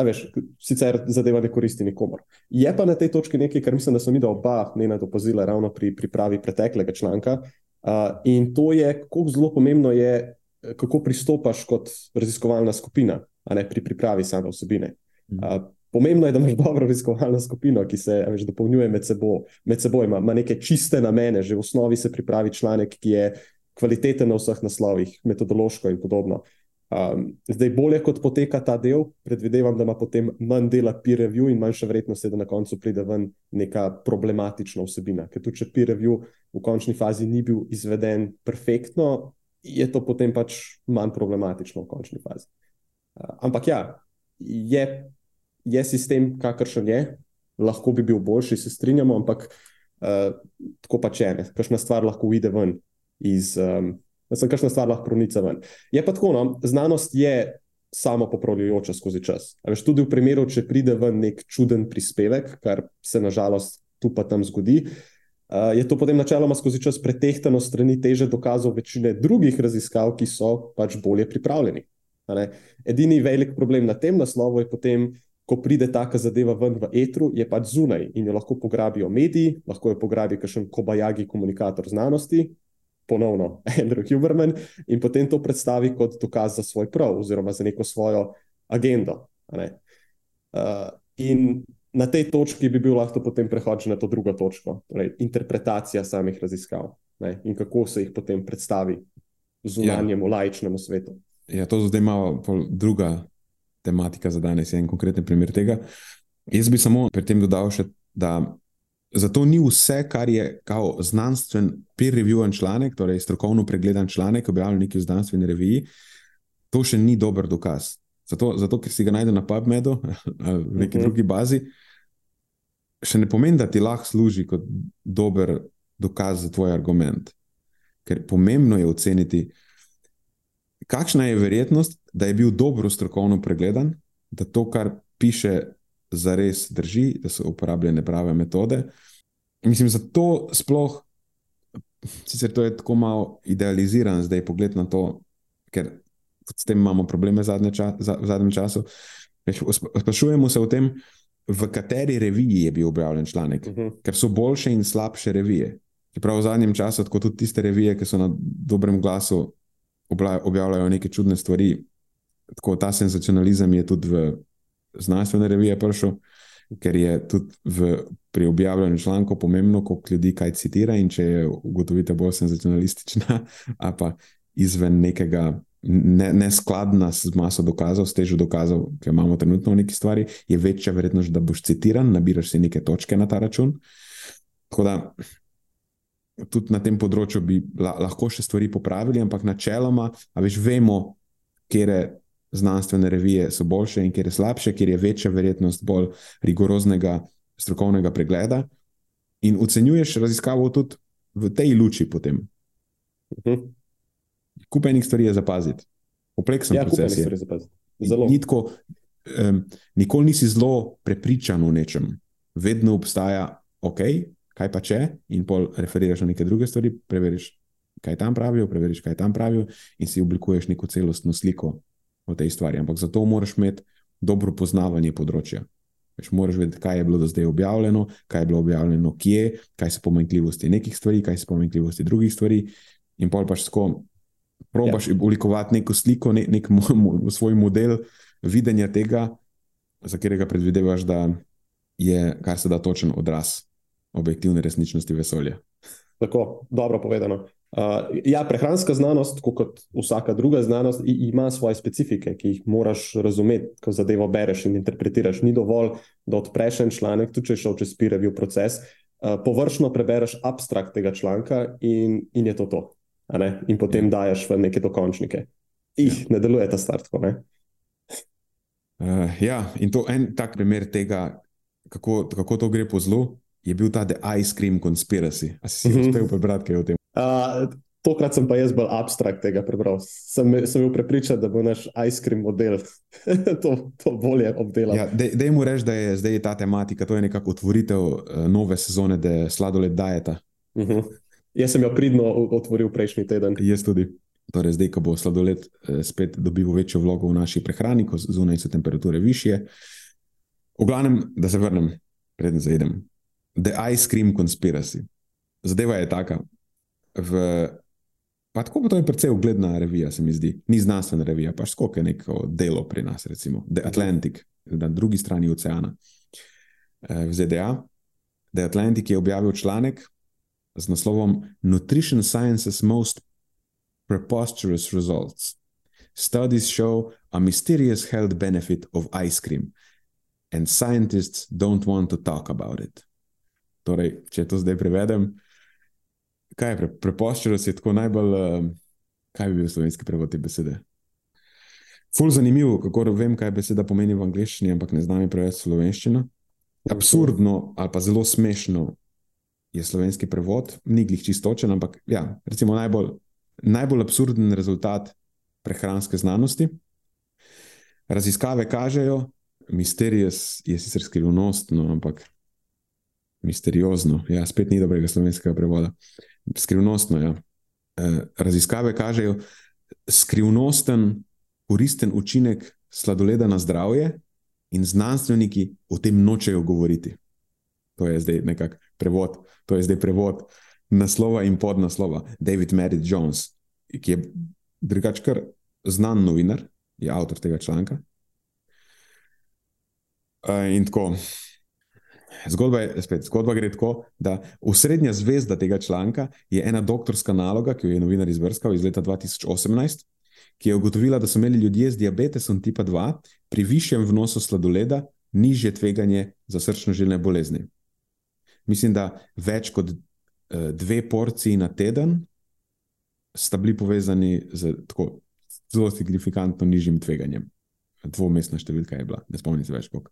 A veš, sicer zadeva ne koristi nikomor. Je pa na tej točki nekaj, kar mislim, da smo mi da oba ne nadopazila ravno pri pripravi preteklega članka. Uh, in to je, kako zelo pomembno je, kako pristopaš kot raziskovalna skupina ne, pri pripravi same vsebine. Uh, pomembno je, da imaš dobro raziskovalno skupino, ki se veš, dopolnjuje med, sebo, med seboj, ima, ima neke čiste namene, že v osnovi se pripravi članek, ki je kvaliteten na vseh naslovih, metodološko in podobno. Um, zdaj, bolje kot poteka ta del, predvidevam, da ima potem manj dela peer review in manjša vrednost, da na koncu pride ven neka problematična vsebina. Ker tudi, če peer review v končni fazi ni bil izveden perfektno, je to potem pač manj problematično v končni fazi. Uh, ampak ja, je, je sistem, kakršen je, lahko bi bil boljši, se strinjamo, ampak uh, tako pač je, kakšna stvar lahko uide ven iz. Um, da se kakšna stvar lahko pronica ven. Je pa tako, no, znanost je samo popravljajoča skozi čas. Veš, tudi v primeru, če pride ven nek čuden prispevek, kar se nažalost tu pa tam zgodi, uh, je to potem načeloma skozi čas pretehtano strani teže dokazov večine drugih raziskav, ki so pač bolje pripravljeni. Edini velik problem na tem naslovu je potem, ko pride taka zadeva ven v etru, je pač zunaj in jo lahko pograbijo mediji, lahko jo pograbi kakšen kobajagi komunikator znanosti, ponovno <laughs> Andrew Huberman in potem to predstavi kot dokaz za svoj prav, oziroma za neko svojo agendo. Uh, in na tej točki bi bil lahko potem prehod na to drugo točko, torej interpretacija samih raziskav ne? in kako se jih potem predstavi zunanjemu, ja. lajčnemu svetu. Ja, to zdaj ima druga tematika za danes, en konkreten primer tega. Jaz bi samo pri tem dodal še, da Zato ni vse, kar je kao znanstven, peer-reviewen članek, torej strokovno pregledan članek, objavljen v neki znanstveni reviji, to še ni dober dokaz. Zato, zato ker si ga najde na PubMedu <laughs> ali v neki uh mhm. -huh. drugi bazi, še ne pomeni, da ti lahko služi kot dober dokaz za tvoj argument. Ker pomembno je oceniti, kakšna je verjetnost, da je bil dobro strokovno pregledan, da to, kar piše za res drži, da so uporabljene prave metode. Mislim, da to sploh, sicer to je tako malo idealiziran zdaj pogled na to, ker s tem imamo probleme zadnje ča, za, v zadnjem času. Sprašujemo se o tem, v kateri reviji je bil objavljen članek, uh mhm. -huh. ker so boljše in slabše revije. Prav v zadnjem času, tako tudi tiste revije, ki so na dobrem glasu objavljajo neke čudne stvari, tako ta senzacionalizem je tudi v znanstvene revije prišel, ker je tudi v, pri objavljanju člankov pomembno, koliko ljudi kaj citira in če je ugotovitev bolj senzacionalistična, <laughs> a pa izven nekega. Neskladna ne z maso dokazov, s težo dokazov, ki imamo trenutno v neki stvari, je večja verjetnost, da boš citiran, nabiraš si neke točke na ta račun. Tako da tudi na tem področju bi lahko še stvari popravili, ampak načeloma, a veš, vemo, kje znanstvene revije so boljše in kjer je slabše, kjer je večja verjetnost bolj rigoroznega strokovnega pregleda. In ocenjuješ raziskavo tudi v tej luči. Potem. Mhm. Kup enih stvari je zapaziti, kompleksen ja, proces je. Nitko, um, nikoli nisi zelo prepričan o nečem, vedno obstaja, ok, kaj pa če, in pol referiraš na neke druge stvari, preveriš, kaj tam pravijo, preveriš, kaj tam pravijo, in si oblikuješ neko celostno sliko o tej stvari. Ampak zato moraš imeti dobro poznavanje področja. Veš, moraš vedeti, kaj je bilo do zdaj objavljeno, kaj je bilo objavljeno, kje, kaj so pomanjkljivosti nekih stvari, kaj so pomanjkljivosti drugih stvari. In pol pač tako probaš ja. oblikovati neko sliko, nek, nek mo, mo, svoj model videnja tega, za katerega predvidevaš, da je kar se da točen odraz objektivne resničnosti vesolja. Tako, dobro povedano. Uh, ja, prehranska znanost, kot vsaka druga znanost, ima svoje specifike, ki jih moraš razumeti, ko zadevo bereš in interpretiraš. Ni dovolj, da odpreš en članek, tudi če je šel čez peer review proces, uh, površno prebereš abstrakt tega članka in, in je to to. In potem ja. daješ v neke dokončnike. Ih, ja. ne deluje ta start. Uh, ja, in to en tak primer tega, kako, kako to gre po zlu, je bil ta The Ice Cream Conspiracy. A si si mhm. uspel prebrati kaj o tem? Uh, tokrat sem pa jaz bolj abstrakt tega prebral. Sem, sem bil prepričan, da bo naš ice cream model <laughs> to, to bolje obdelal. Ja, Dej mu reči, da je zdaj ta tematika, to je nekako otvoritev uh, nove sezone, da je sladoled dajeta. Uh mhm. -huh. Jaz sem jo pridno otvoril prejšnji teden. Jaz tudi. Torej, zdaj, ko bo sladoled eh, spet dobil večjo vlogo v naši prehrani, ko zunaj so temperature više. V glavnem, da se vrnem, preden zaidem. The Ice Cream Conspiracy. Zadeva je taka, v, pa tako to je precej ugledna revija, se mi zdi, ni znanstvena revija, pač skok je neko delo pri nas, recimo The Atlantic, na drugi strani oceana eh, v ZDA. The Atlantic je objavil članek z naslovom Nutrition Science's Most Preposterous Results. Studies show a mysterious health benefit of ice cream, and scientists don't want to talk about it. Torej, če to zdaj prevedem, kaj je pre, prepoščenost, je tako najbolj, uh, kaj bi bil slovenski prevod te besede. Ful zanimivo, kako vem, kaj beseda pomeni v angleščini, ampak ne znam preveč slovenščino. Absurdno ali pa zelo smešno je slovenski prevod, ni glih čistočen, ampak ja, recimo najbolj, najbolj absurden rezultat prehranske znanosti. Raziskave kažejo, misterijes je sicer skrivnostno, ampak misteriozno, ja, spet ni dobrega slovenskega prevoda. Skrivnostno. Ja. E, raziskave kažejo skrivnosten, koristen učinek sladoleda na zdravje, in znanstveniki o tem nočejo govoriti. To je zdaj nekako prevod, to je zdaj prevod naslova in podnaslova. David Merritt Jones, ki je drugačen, kar znan novinar, je avtor tega članka. Uh, in tako, Zgodba, je, spet, zgodba gre tako, da osrednja zvezda tega članka je ena doktorska naloga, ki jo je novinar izbrskal iz leta 2018, ki je ugotovila, da so imeli ljudje z diabetesom tipa 2 pri višjem vnosu sladoleda nižje tveganje za srčno-žilne bolezni. Mislim, da več kot uh, dve porciji na teden sta bili povezani z tako zelo signifikantno nižjim tveganjem. Dvomestna številka je bila, ne spomnim se več koliko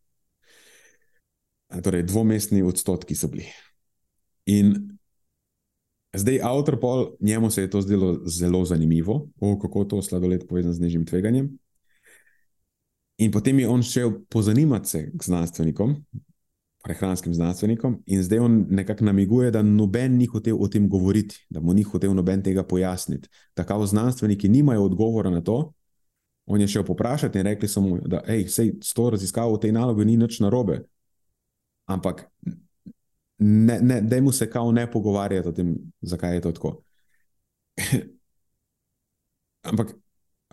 torej dvomestni odstotki so bili. In zdaj, avtor pol, njemu se je to zdelo zelo zanimivo, o, kako to sladoled povezan z nižjim tveganjem. In potem je on šel pozanimati se k znanstvenikom, prehranskim znanstvenikom, in zdaj on nekako namiguje, da noben ni hotel o tem govoriti, da mu ni hotel noben tega pojasniti. Tako znanstveniki nimajo odgovora na to. On je šel poprašati in rekli so mu, da je s to raziskavo v tej nalogi ni nič narobe, ampak ne, ne, da mu se kao ne pogovarjati o tem, zakaj je to tako. <laughs> ampak,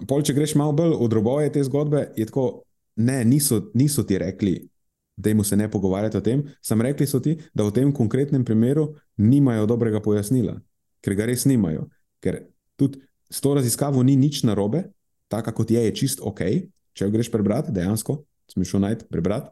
pol, če greš malo bolj v droboje te zgodbe, je tako, ne, niso, niso ti rekli, mu se ne pogovarjati o tem, sam rekli so ti, da v tem konkretnem primeru nimajo dobrega pojasnila, ker ga res nimajo. Ker tudi s to raziskavo ni nič narobe, tako kot je, je čist ok, če jo greš prebrati, dejansko, smišno najti, prebrati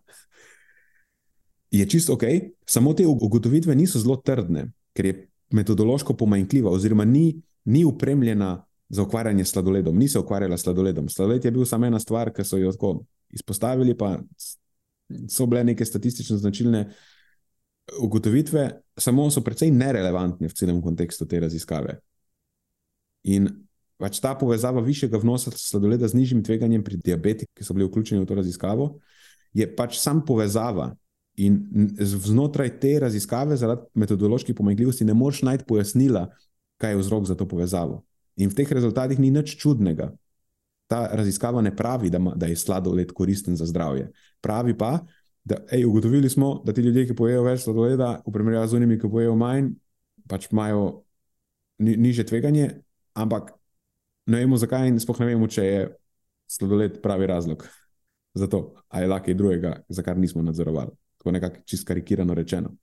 je čisto ok, samo te ugotovitve niso zelo trdne, ker je metodološko pomanjkljiva, oziroma ni, ni upremljena za ukvarjanje s sladoledom, ni se ukvarjala s sladoledom. Sladoled je bil samo ena stvar, ki so jo tako izpostavili, pa so bile neke statistično značilne ugotovitve, samo so precej nerelevantne v celem kontekstu te raziskave. In pač ta povezava višjega vnosa sladoleda z nižjim tveganjem pri diabetikih, ki so bili vključeni v to raziskavo, je pač sam povezava In znotraj te raziskave, zaradi metodoloških pomanjkljivosti, ne moreš najti pojasnila, kaj je vzrok za to povezavo. In v teh rezultatih ni nič čudnega. Ta raziskava ne pravi, da, ma, da je sladoled koristen za zdravje. Pravi pa, da ej, ugotovili smo, da ti ljudje, ki pojejo več sladoleda, v primerjavi z unimi, ki pojejo manj, pač imajo ni, niže tveganje, ampak ne vemo zakaj in spoh ne vemo, če je sladoled pravi razlog za to, ali je lahko kaj drugega, za kar nismo nadzorovali tako nekako čisto karikirano rečeno.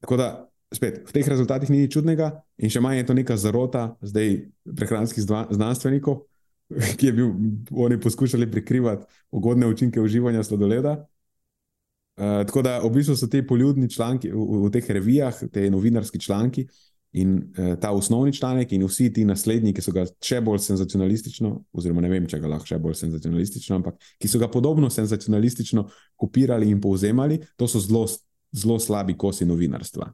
Tako da spet, v teh rezultatih ni nič čudnega, in še manj je to neka zarota zdaj prehranskih znanstvenikov, <laughs> ki je bil, oni poskušali prikrivati ugodne učinke uživanja sladoleda. Uh, tako da v bistvu so ti poljudni članki v, v, teh revijah, te novinarski članki in uh, ta osnovni članek, in vsi ti naslednji, ki so ga še bolj senzacionalistično, oziroma ne vem, če ga lahko še bolj senzacionalistično, ampak ki so ga podobno senzacionalistično kopirali in povzemali, to so zelo, zelo slabi kosi novinarstva.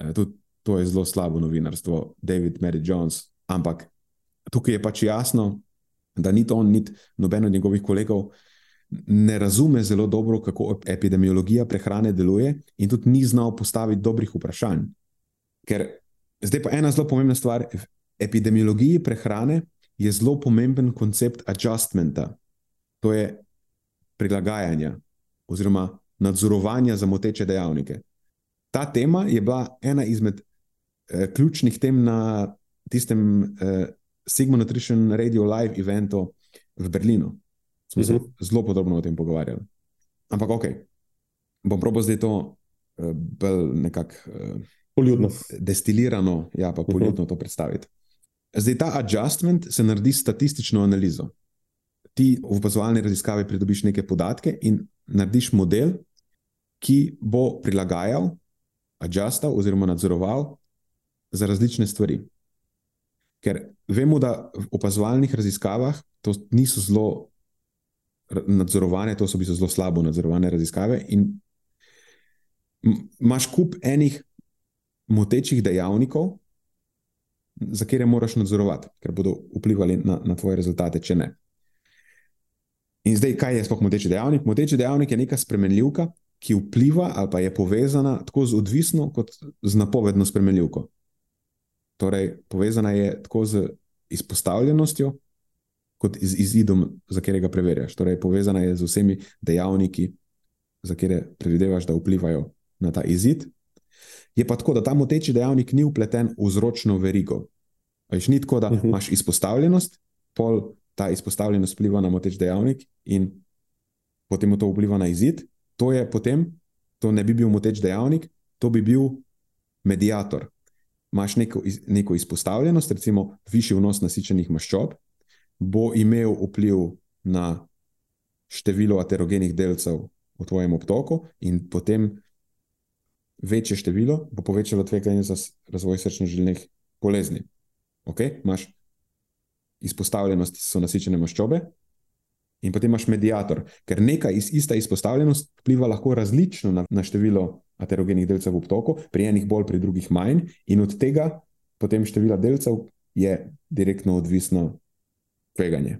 Uh, tudi to je zelo slabo novinarstvo, David Mary Jones. Ampak tukaj je pač jasno, da ni to on, niti noben od njegovih kolegov ne razume zelo dobro, kako epidemiologija prehrane deluje, in tudi ni znal postaviti dobrih vprašanj. Ker zdaj pa ena zelo pomembna stvar. V epidemiologiji prehrane je zelo pomemben koncept adjustmenta, to je prilagajanja oziroma nadzorovanja za moteče dejavnike. Ta tema je bila ena izmed eh, ključnih tem na tistem eh, Sigma Nutrition Radio Live eventu v Berlinu smo se uh mhm. -huh. zelo podrobno o tem pogovarjali. Ampak, ok, bom probo zdaj to uh, bolj nekako uh, poljudno. Destilirano, ja, pa poljudno uh mhm. -huh. to predstaviti. Zdaj ta adjustment se naredi s statistično analizo. Ti v opazovalni raziskavi pridobiš neke podatke in narediš model, ki bo prilagajal, adjustal oziroma nadzoroval za različne stvari. Ker vemo, da v opazovalnih raziskavah to niso zelo nadzorovane, to so bile zelo slabo nadzorovane raziskave. In imaš kup enih motečih dejavnikov, za katere moraš nadzorovati, ker bodo vplivali na, na tvoje rezultate, če ne. In zdaj, kaj je sploh moteči dejavnik? Moteči dejavnik je neka spremenljivka, ki vpliva ali pa je povezana tako z odvisno, kot z napovedno spremenljivko. Torej, povezana je tako z izpostavljenostjo, kot z izidom, za katerega preverjaš. Torej, povezana je z vsemi dejavniki, za katere predvidevaš, da vplivajo na ta izid. Je pa tako, da ta moteči dejavnik ni upleten v vzročno verigo. Veš, ni tako, da uh mhm. -huh. imaš izpostavljenost, pol ta izpostavljenost vpliva na moteč dejavnik in potem to vpliva na izid. To je potem, to ne bi bil moteč dejavnik, to bi bil medijator. Imáš neko, neko izpostavljenost, recimo višji vnos nasičenih maščob, bo imel vpliv na število aterogenih delcev v tvojem obtoku, in potem večje število bo povečalo tveganje za razvoj srčno-žilnih bolezni. Okay? Imáš izpostavljenost, so nasičene maščobe, in potem imaš medijator, ker neka iz, ista izpostavljenost vpliva lahko različno na, na število aterogenih delcev v obtoku, pri enih bolj, pri drugih manj, in od tega potem števila delcev je direktno odvisno tveganje.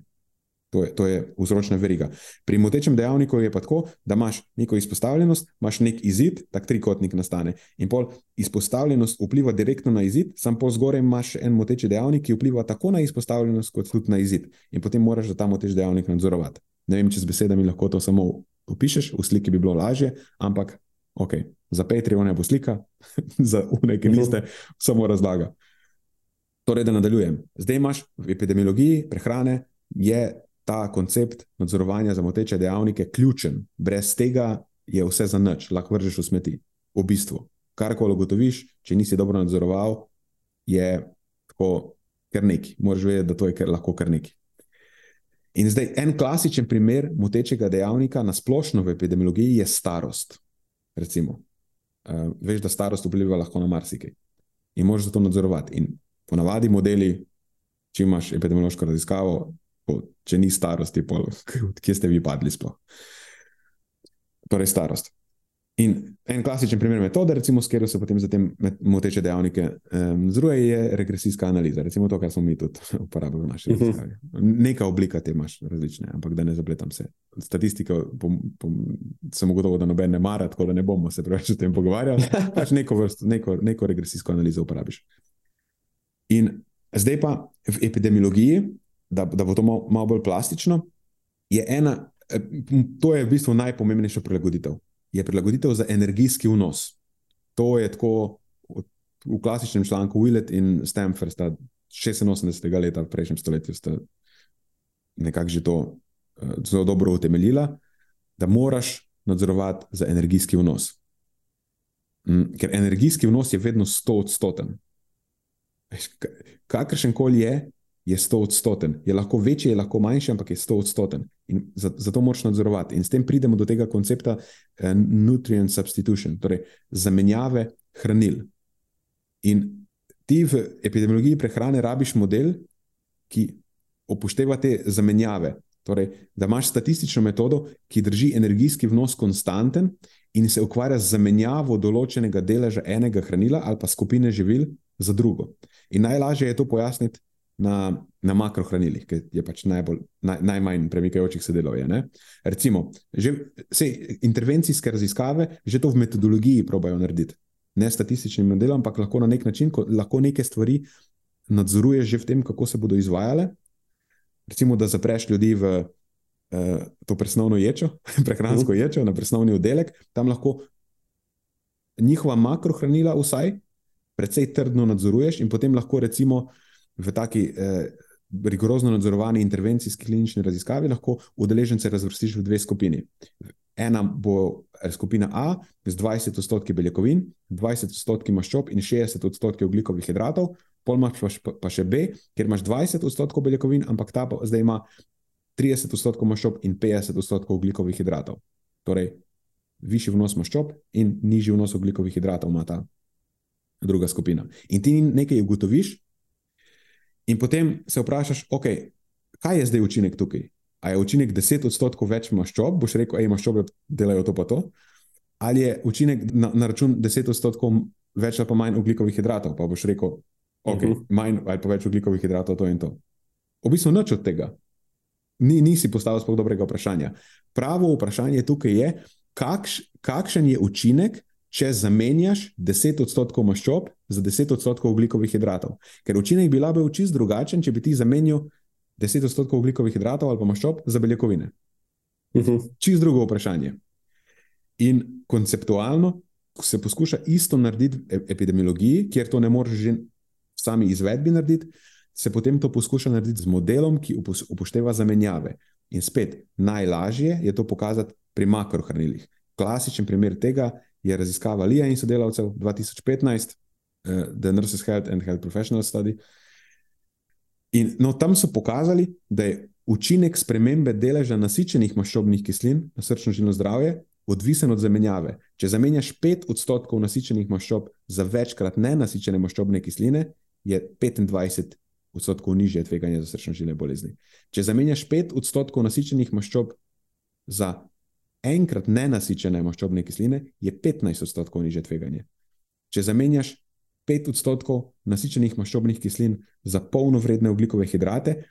To je, to je vzročna veriga. Pri motečem dejavniku je pa tako, da imaš neko izpostavljenost, imaš nek izid, tak trikotnik nastane. In pol izpostavljenost vpliva direktno na izid, sam po zgoraj imaš en moteči dejavnik, ki vpliva tako na izpostavljenost, kot tudi na izid. In potem moraš ta moteč dejavnik nadzorovati. Ne vem, če z besedami lahko to samo opišeš, v sliki bi bilo lažje, ampak ok, za Patreon je bo slika, <laughs> za unek, ki niste, samo razlaga. Torej, da nadaljujem. Zdaj imaš v epidemiologiji prehrane, je ta koncept nadzorovanja za moteče dejavnike ključen. Brez tega je vse za nič, lahko vržeš v smeti. V bistvu, karkoli ugotoviš, če nisi dobro nadzoroval, je tako kar neki. Moraš vedeti, da to je kar lahko kar neki. In zdaj en klasičen primer motečega dejavnika na splošno v epidemiologiji je starost. Recimo, uh, veš, da starost vpliva lahko na marsikaj in moraš to nadzorovati. In ponavadi modeli, če imaš epidemiološko raziskavo, če ni starosti, pol, <laughs> kje ste vi padli sploh. Torej, starost. In en klasičen primer metode, recimo, s katero se potem za te moteče dejavnike um, združuje, je regresijska analiza. Recimo to, kar smo mi tudi <laughs> uporabljali v naši mhm. raziskavi. Uh -huh. Neka oblika te imaš različne, ampak da ne zapletam se. Statistika, pom, pom, sem ugotovil, da noben ne mara, tako da ne bomo se preveč o tem pogovarjali. <laughs> Pač neko, vrst, neko, neko regresijsko analizo uporabiš. In zdaj pa v epidemiologiji, da, da bo to malo, malo bolj plastično, je ena, eh, to je v bistvu najpomembnejša prilagoditev. Je prilagoditev za energijski vnos. To je tako v klasičnem članku Willet in Stanford, sta 86. leta v prejšnjem stoletju, sta nekako že to uh, zelo dobro utemeljila, da moraš nadzorovati za energijski vnos. Ker energijski vnos je vedno 100 odstoten. Kakršen koli je, je 100 odstoten. Je lahko večji, je lahko manjši, ampak je 100 odstoten. In zato moraš nadzorovati. In s tem pridemo do tega koncepta uh, nutrient substitution, torej zamenjave hranil. In ti v epidemiologiji prehrane rabiš model, ki upošteva te zamenjave. Torej, da imaš statistično metodo, ki drži energijski vnos konstanten in se ukvarja z zamenjavo določenega deleža enega hranila ali pa skupine živil za drugo. In najlažje je to pojasniti na, na makrohranilih, ki je pač najbolj, naj, najmanj premikajočih se delov. Je, Recimo, že vse intervencijske raziskave že to v metodologiji probajo narediti. Ne statističnim modelom, ampak lahko na nek način, lahko neke stvari nadzoruješ že v tem, kako se bodo izvajale. Recimo, da zapreš ljudi v uh, to presnovno ječo, <laughs> prehransko uh. ječo, na presnovni oddelek, tam lahko njihova makrohranila, vsaj, precej trdno nadzoruješ, in potem lahko, recimo, v taki uh, rigorozno nadzorovani intervencijski klinični raziskavi, lahko udeležence razvrstiš v dve skupini. Ena bo eh, skupina A z 20 odstotki beljakovin, 20 odstotki maščob in 60 odstotki oglikovih hidratov, pol imaš pa, pa še B, kjer imaš 20 odstotkov beljakovin, ampak ta pa zdaj ima 30 odstotkov maščob in 50 odstotkov oglikovih hidratov. Torej, višji vnos maščob in nižji vnos oglikovih hidratov ima ta druga skupina. In ti nekaj ugotoviš, in potem se vprašaš, okay, kaj je zdaj učinek tukaj? A je učinek 10 odstotkov več maščob, boš rekel, ej, maščobe delajo to pa to, ali je učinek na, na račun 10 odstotkov več ali pa manj oglikovih hidratov, pa boš rekel, okay, uh mhm. -huh. manj ali pa več oglikovih hidratov, to in to. V bistvu nič od tega ni, nisi postavil sploh dobrega vprašanja. Pravo vprašanje tukaj je, kakš, kakšen je učinek, če zamenjaš 10 odstotkov maščob za 10 odstotkov oglikovih hidratov. Ker učinek bi bil čist drugačen, če bi ti zamenjal 10 odstotkov oglikovih hidratov ali pa maščob za beljakovine. Uh mhm. -huh. Čist drugo vprašanje. In konceptualno se poskuša isto narediti v epidemiologiji, kjer to ne moreš že v sami izvedbi narediti se potem to poskuša narediti z modelom, ki upošteva zamenjave. In spet, najlažje je to pokazati pri makrohranilih. Klasičen primer tega je raziskava Lija in sodelavcev 2015, uh, eh, The Nurses Health and Health Professional Study. In no, tam so pokazali, da je učinek spremembe deleža nasičenih maščobnih kislin na srčno-žilno zdravje odvisen od zamenjave. Če zamenjaš 5 odstotkov nasičenih maščob za večkrat nenasičene maščobne kisline, je 25 odstotkov nižje tveganje za srčno-žilne bolezni. Če zamenjaš 5 odstotkov nasičenih maščob za enkrat nenasičene maščobne kisline, je 15 odstotkov nižje tveganje. Če zamenjaš 5 odstotkov nasičenih maščobnih kislin za polnovredne oglikove hidrate,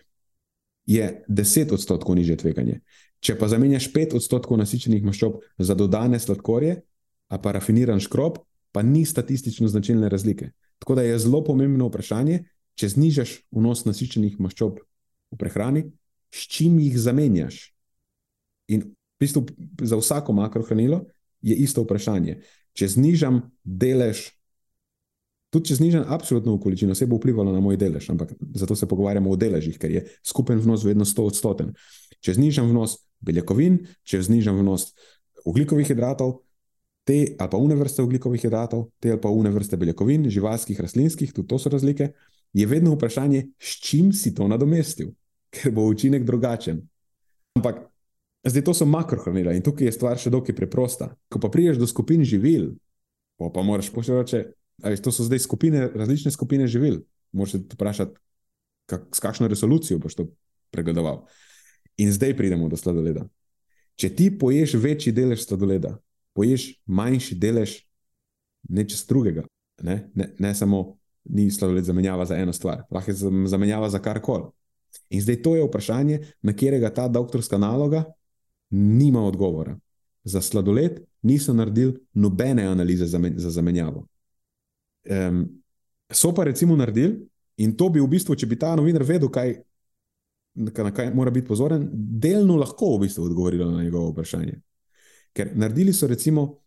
je 10 odstotkov nižje tveganje. Če pa zamenjaš 5 odstotkov nasičenih maščob za dodane sladkorje, a pa rafiniran škrob, pa ni statistično značilne razlike. Tako da je zelo pomembno vprašanje, če znižaš vnos nasičenih maščob v prehrani, s čim jih zamenjaš? In v bistvu za vsako makrohranilo je isto vprašanje. Če znižam delež, tudi če znižam absolutno količino, se bo vplivalo na moj delež, ampak zato se pogovarjamo o deležih, ker je skupen vnos vedno 100 odstoten. Če znižam vnos beljakovin, če znižam vnos ugljikovih hidratov, te ali pa une vrste ugljikovih hidratov, te ali pa une vrste beljakovin, živalskih, rastlinskih, tudi to so razlike je vedno vprašanje, s čim si to nadomestil, ker bo učinek drugačen. Ampak zdaj to so makrohranila in tukaj je stvar še dokaj preprosta. Ko pa priješ do skupin živil, pa, pa moraš pošiljati, ali to so zdaj skupine, različne skupine živil. Moraš se vprašati, kak, s kakšno resolucijo boš to pregledoval. In zdaj pridemo do sladoleda. Če ti poješ večji delež sladoleda, poješ manjši delež nečesa drugega, ne? Ne, ne samo ni sladoled zamenjava za eno stvar, lahko je zamenjava za karkoli. In zdaj to je vprašanje, na katerega ta doktorska naloga nima odgovora. Za sladoled niso naredili nobene analize za zamenjavo. Um, so pa recimo naredili, in to bi v bistvu, če bi ta novinar vedel, kaj, na kaj mora biti pozoren, delno lahko v bistvu odgovorilo na njegovo vprašanje. Ker naredili so recimo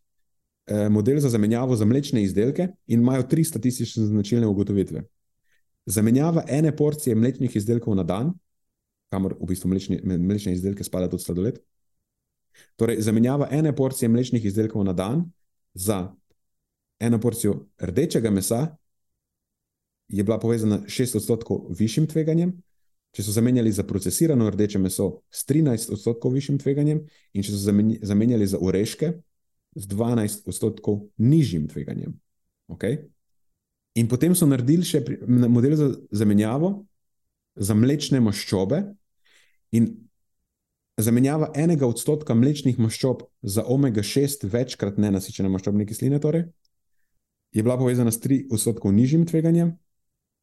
Eh, model za zamenjavo za mlečne izdelke in imajo tri statistične značilne ugotovitve. Zamenjava ene porcije mlečnih izdelkov na dan, kamor v bistvu mlečne, mlečne izdelke spada tudi sladoled. Torej, zamenjava ene porcije mlečnih izdelkov na dan za eno porcijo rdečega mesa je bila povezana s 6 odstotkov višjim tveganjem, če so zamenjali za procesirano rdeče meso s 13 odstotkov višjim tveganjem, in če so zamenjali za oreške z 12 odstotkov nižjim tveganjem. Okay? In potem so naredili še model za zamenjavo za mlečne maščobe. In zamenjava enega odstotka mlečnih maščob za omega-6 večkrat nenasičene maščobne kisline, torej, je bila povezana s 3 odstotkov nižjim tveganjem.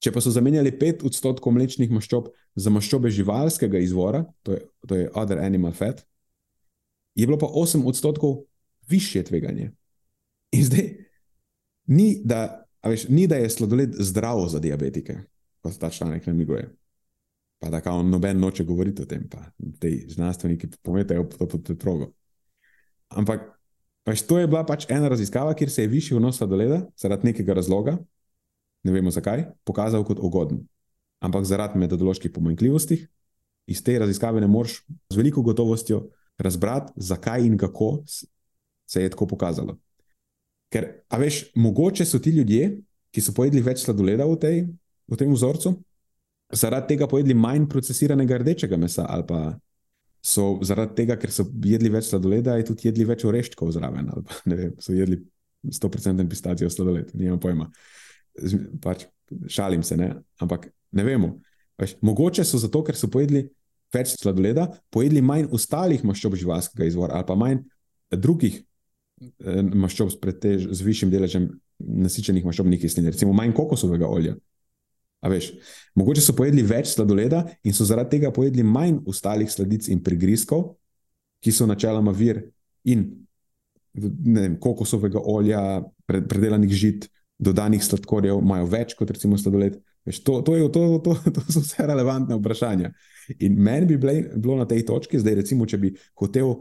Če pa so zamenjali 5 odstotkov mlečnih maščob za maščobe živalskega izvora, to je, to je other animal fat, je bilo pa 8 odstotkov više tveganje. In zdaj, ni da, veš, ni, da je sladoled zdrav za diabetike, kot ta članek namiguje. Pa da kao noben noče govoriti o tem, pa te znanstveniki pometajo to pod preprogo. Ampak Pač to je bila pač ena raziskava, kjer se je višji vnos sladoleda zaradi nekega razloga, ne vemo zakaj, pokazal kot ugoden. Ampak zaradi metodoloških pomanjkljivosti iz te raziskave ne moreš z veliko gotovostjo razbrati, zakaj in kako se je tako pokazalo. Ker, a veš, mogoče so ti ljudje, ki so pojedli več sladoleda v, tej, v tem vzorcu, zaradi tega pojedli manj procesiranega rdečega mesa ali pa so zaradi tega, ker so jedli več sladoleda, tudi jedli več oreščkov zraven. Pa, <laughs> vem, so jedli 100% pistacijo sladoled, nimam pojma. Pač, šalim se, ne? ampak ne vemo. Pač, mogoče so zato, ker so pojedli več sladoleda, pojedli manj ostalih maščob živalskega izvora ali pa manj drugih eh, maščob z višjim deležem nasičenih maščobnih kislin, recimo manj kokosovega olja. Veš, mogoče so pojedli več sladoleda in so zaradi tega pojedli manj ostalih sladic in prigrizkov, ki so načeloma vir in vem, kokosovega olja, predelanih žit, dodanih sladkorjev, imajo več kot recimo sladoled. Veš, to, to, je, to, to, to so vse relevantne vprašanja. In meni bi bilo na tej točki, zdaj recimo, če bi hotel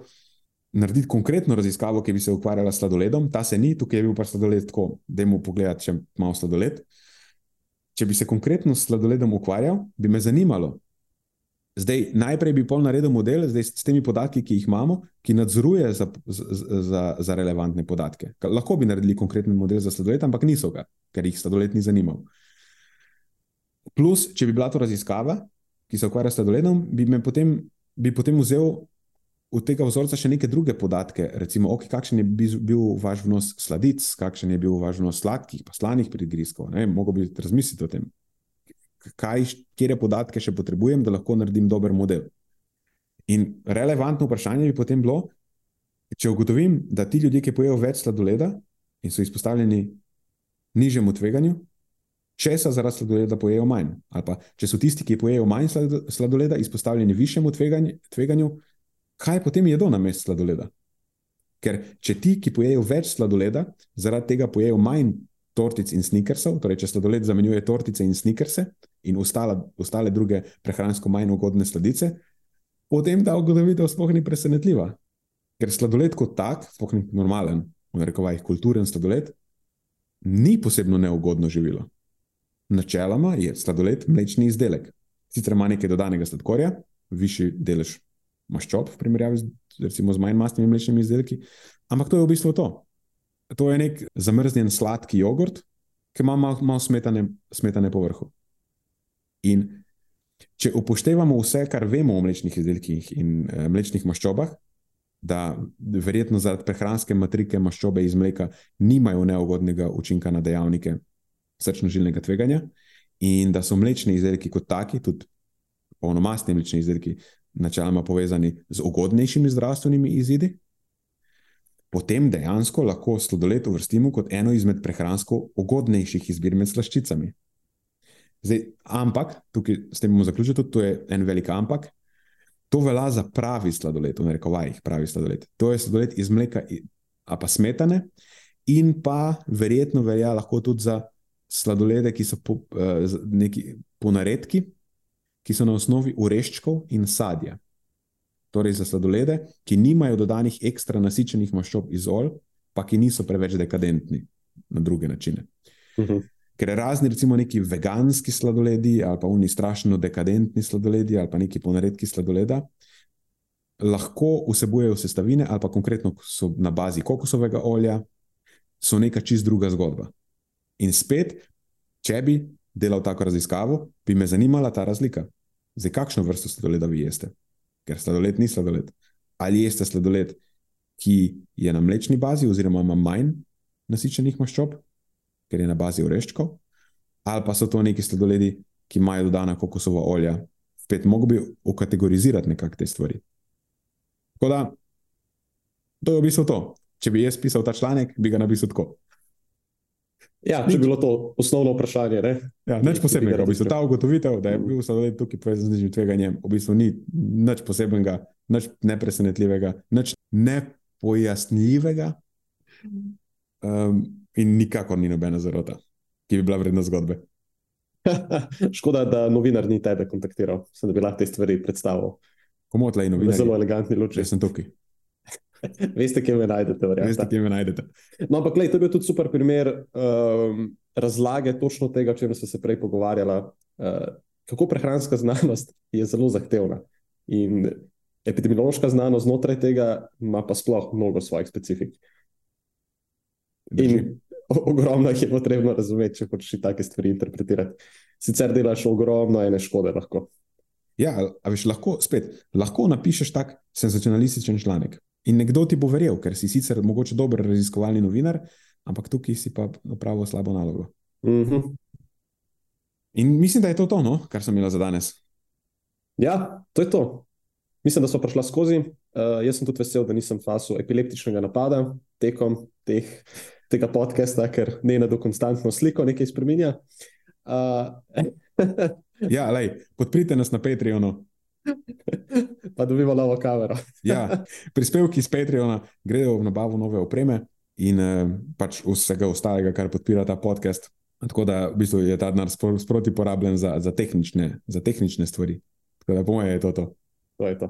narediti konkretno raziskavo, ki bi se ukvarjala s sladoledom, ta se ni, tukaj je bil pa sladoled tako, da mu pogledati, če ima sladoled če bi se konkretno s sladoledom ukvarjal, bi me zanimalo. Zdaj, najprej bi pol naredil model zdaj, s temi podatki, ki jih imamo, ki nadzoruje za, za, za relevantne podatke. Lahko bi naredili konkreten model za sladoled, ampak niso ga, ker jih sladoled ni zanimal. Plus, če bi bila to raziskava, ki se ukvarja s sladoledom, bi, potem, bi potem vzel od tega vzorca še neke druge podatke, recimo, okay, kakšen je bil vaš vnos sladic, kakšen je bil vaš vnos sladkih, pa slanih prigrizkov. Mogoče bi razmislili o tem, kaj, kje podatke še potrebujem, da lahko naredim dober model. In relevantno vprašanje bi potem bilo, če ugotovim, da ti ljudje, ki pojejo več sladoleda in so izpostavljeni nižjemu tveganju, če se zaradi sladoleda pojejo manj. Ali pa če so tisti, ki pojejo manj sladoleda, izpostavljeni višjemu tveganju, tveganju kaj potem jedo na mestu sladoleda? Ker če ti, ki pojejo več sladoleda, zaradi tega pojejo manj tortic in snickersov, torej če sladoled zamenjuje tortice in snickerse in ostale, ostale druge prehransko manj ugodne sladice, potem ta ugotovitev sploh ni presenetljiva. Ker sladoled kot tak, sploh ni normalen, v narekovajih kulturen sladoled, ni posebno neugodno živilo. Načeloma je sladoled mlečni izdelek. Sicer ima nekaj dodanega sladkorja, višji delež maščob, v primerjavi z, recimo, z manj mastnimi mlečnimi izdelki. Ampak to je v bistvu to. To je nek zamrznjen sladki jogurt, ki ima malo mal smetane, smetane povrhu. In če upoštevamo vse, kar vemo o mlečnih izdelkih in e, mlečnih maščobah, da verjetno zaradi prehranske matrike maščobe iz mleka nimajo neugodnega učinka na dejavnike srčno-žilnega tveganja, in da so mlečni izdelki kot taki, tudi polnomastni mlečni izdelki, načeloma povezani z ugodnejšimi zdravstvenimi izidi, potem dejansko lahko sladoled uvrstimo kot eno izmed prehransko ugodnejših izbir med slaščicami. Zdaj, ampak, tukaj s tem bomo zaključili, tudi to je en velik ampak. To velja za pravi sladoled, v narekovajih pravi sladoled. To je sladoled iz mleka, a pa smetane, in pa verjetno velja lahko tudi za sladolede, ki so po, uh, neki ponaredki, ki so na osnovi ureščkov in sadja. Torej za sladolede, ki nimajo dodanih ekstra nasičenih maščob iz olj, pa ki niso preveč dekadentni na druge načine. Uh mhm. -huh. Ker razni, recimo, neki veganski sladoledi, ali pa oni strašno dekadentni sladoledi, ali pa neki ponaredki sladoleda, lahko vsebujejo sestavine, ali pa konkretno so na bazi kokosovega olja, so neka čist druga zgodba. In spet, če bi delal tako raziskavo, bi me zanimala ta razlika. Zdaj, kakšno vrsto sladoleda vi jeste? Ker sladoled ni sladoled. Ali jeste sladoled, ki je na mlečni bazi, oziroma ima manj nasičenih maščob, ker je na bazi oreščkov, ali pa so to neki sladoledi, ki imajo dodana kokosova olja. Spet, mogo bi ukategorizirati nekako te stvari. Tako da, to je v bistvu to. Če bi jaz pisal ta članek, bi ga napisal tako. Ja, če bi bilo to osnovno vprašanje. Ne? Ja, nič posebnega. V bistvu, ta ugotovitev, da je bil sladoled tukaj povezan z nižjim tveganjem, v bistvu ni nič posebnega, nič nepresenetljivega, nič nepojasnljivega um, in nikakor ni nobena zarota, ki bi bila vredna zgodbe. <laughs> Škoda, da novinar ni tebe kontaktiral, sem da bi lahko te stvari predstavil. Komu tleh novinar? Zelo elegantni luči. Jaz sem tukaj. <laughs> Veste, kje me najdete, verjamem. Veste, kje me najdete. No, ampak, gledaj, to je bil tudi super primer um, razlage točno tega, o čemer smo se prej pogovarjali. Uh, kako prehranska znanost je zelo zahtevna. In epidemiološka znanost znotraj tega ima pa sploh mnogo svojih specifik. In ogromno jih je potrebno razumeti, če hočeš take stvari interpretirati. Sicer delaš ogromno ene škode lahko. Ja, a veš, lahko spet, lahko napišeš tak senzacionalističen članek. In nekdo ti bo verjel, ker si sicer mogoče dober raziskovalni novinar, ampak tukaj si pa opravil slabo nalogo. Mm -hmm. In mislim, da je to to, no, kar sem imel za danes. Ja, to je to. Mislim, da smo prišli skozi. Uh, jaz sem tudi vesel, da nisem fasil epileptičnega napada tekom teh, tega podcasta, ker ne na do konstantno sliko nekaj spremenja. Uh, <laughs> ja, lej, podprite nas na Patreonu. <laughs> pa dobimo novo kamero. <laughs> ja, prispevki iz Patreona gredo v nabavo nove opreme in uh, pač vsega ostalega, kar podpira ta podcast. Tako da v bistvu je ta denar sproti porabljen za, za, tehnične, za tehnične stvari. Tako da, po mojem, je to to. To je to.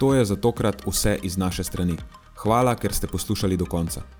To je za tokrat vse iz naše strani. Hvala, ker ste poslušali do konca.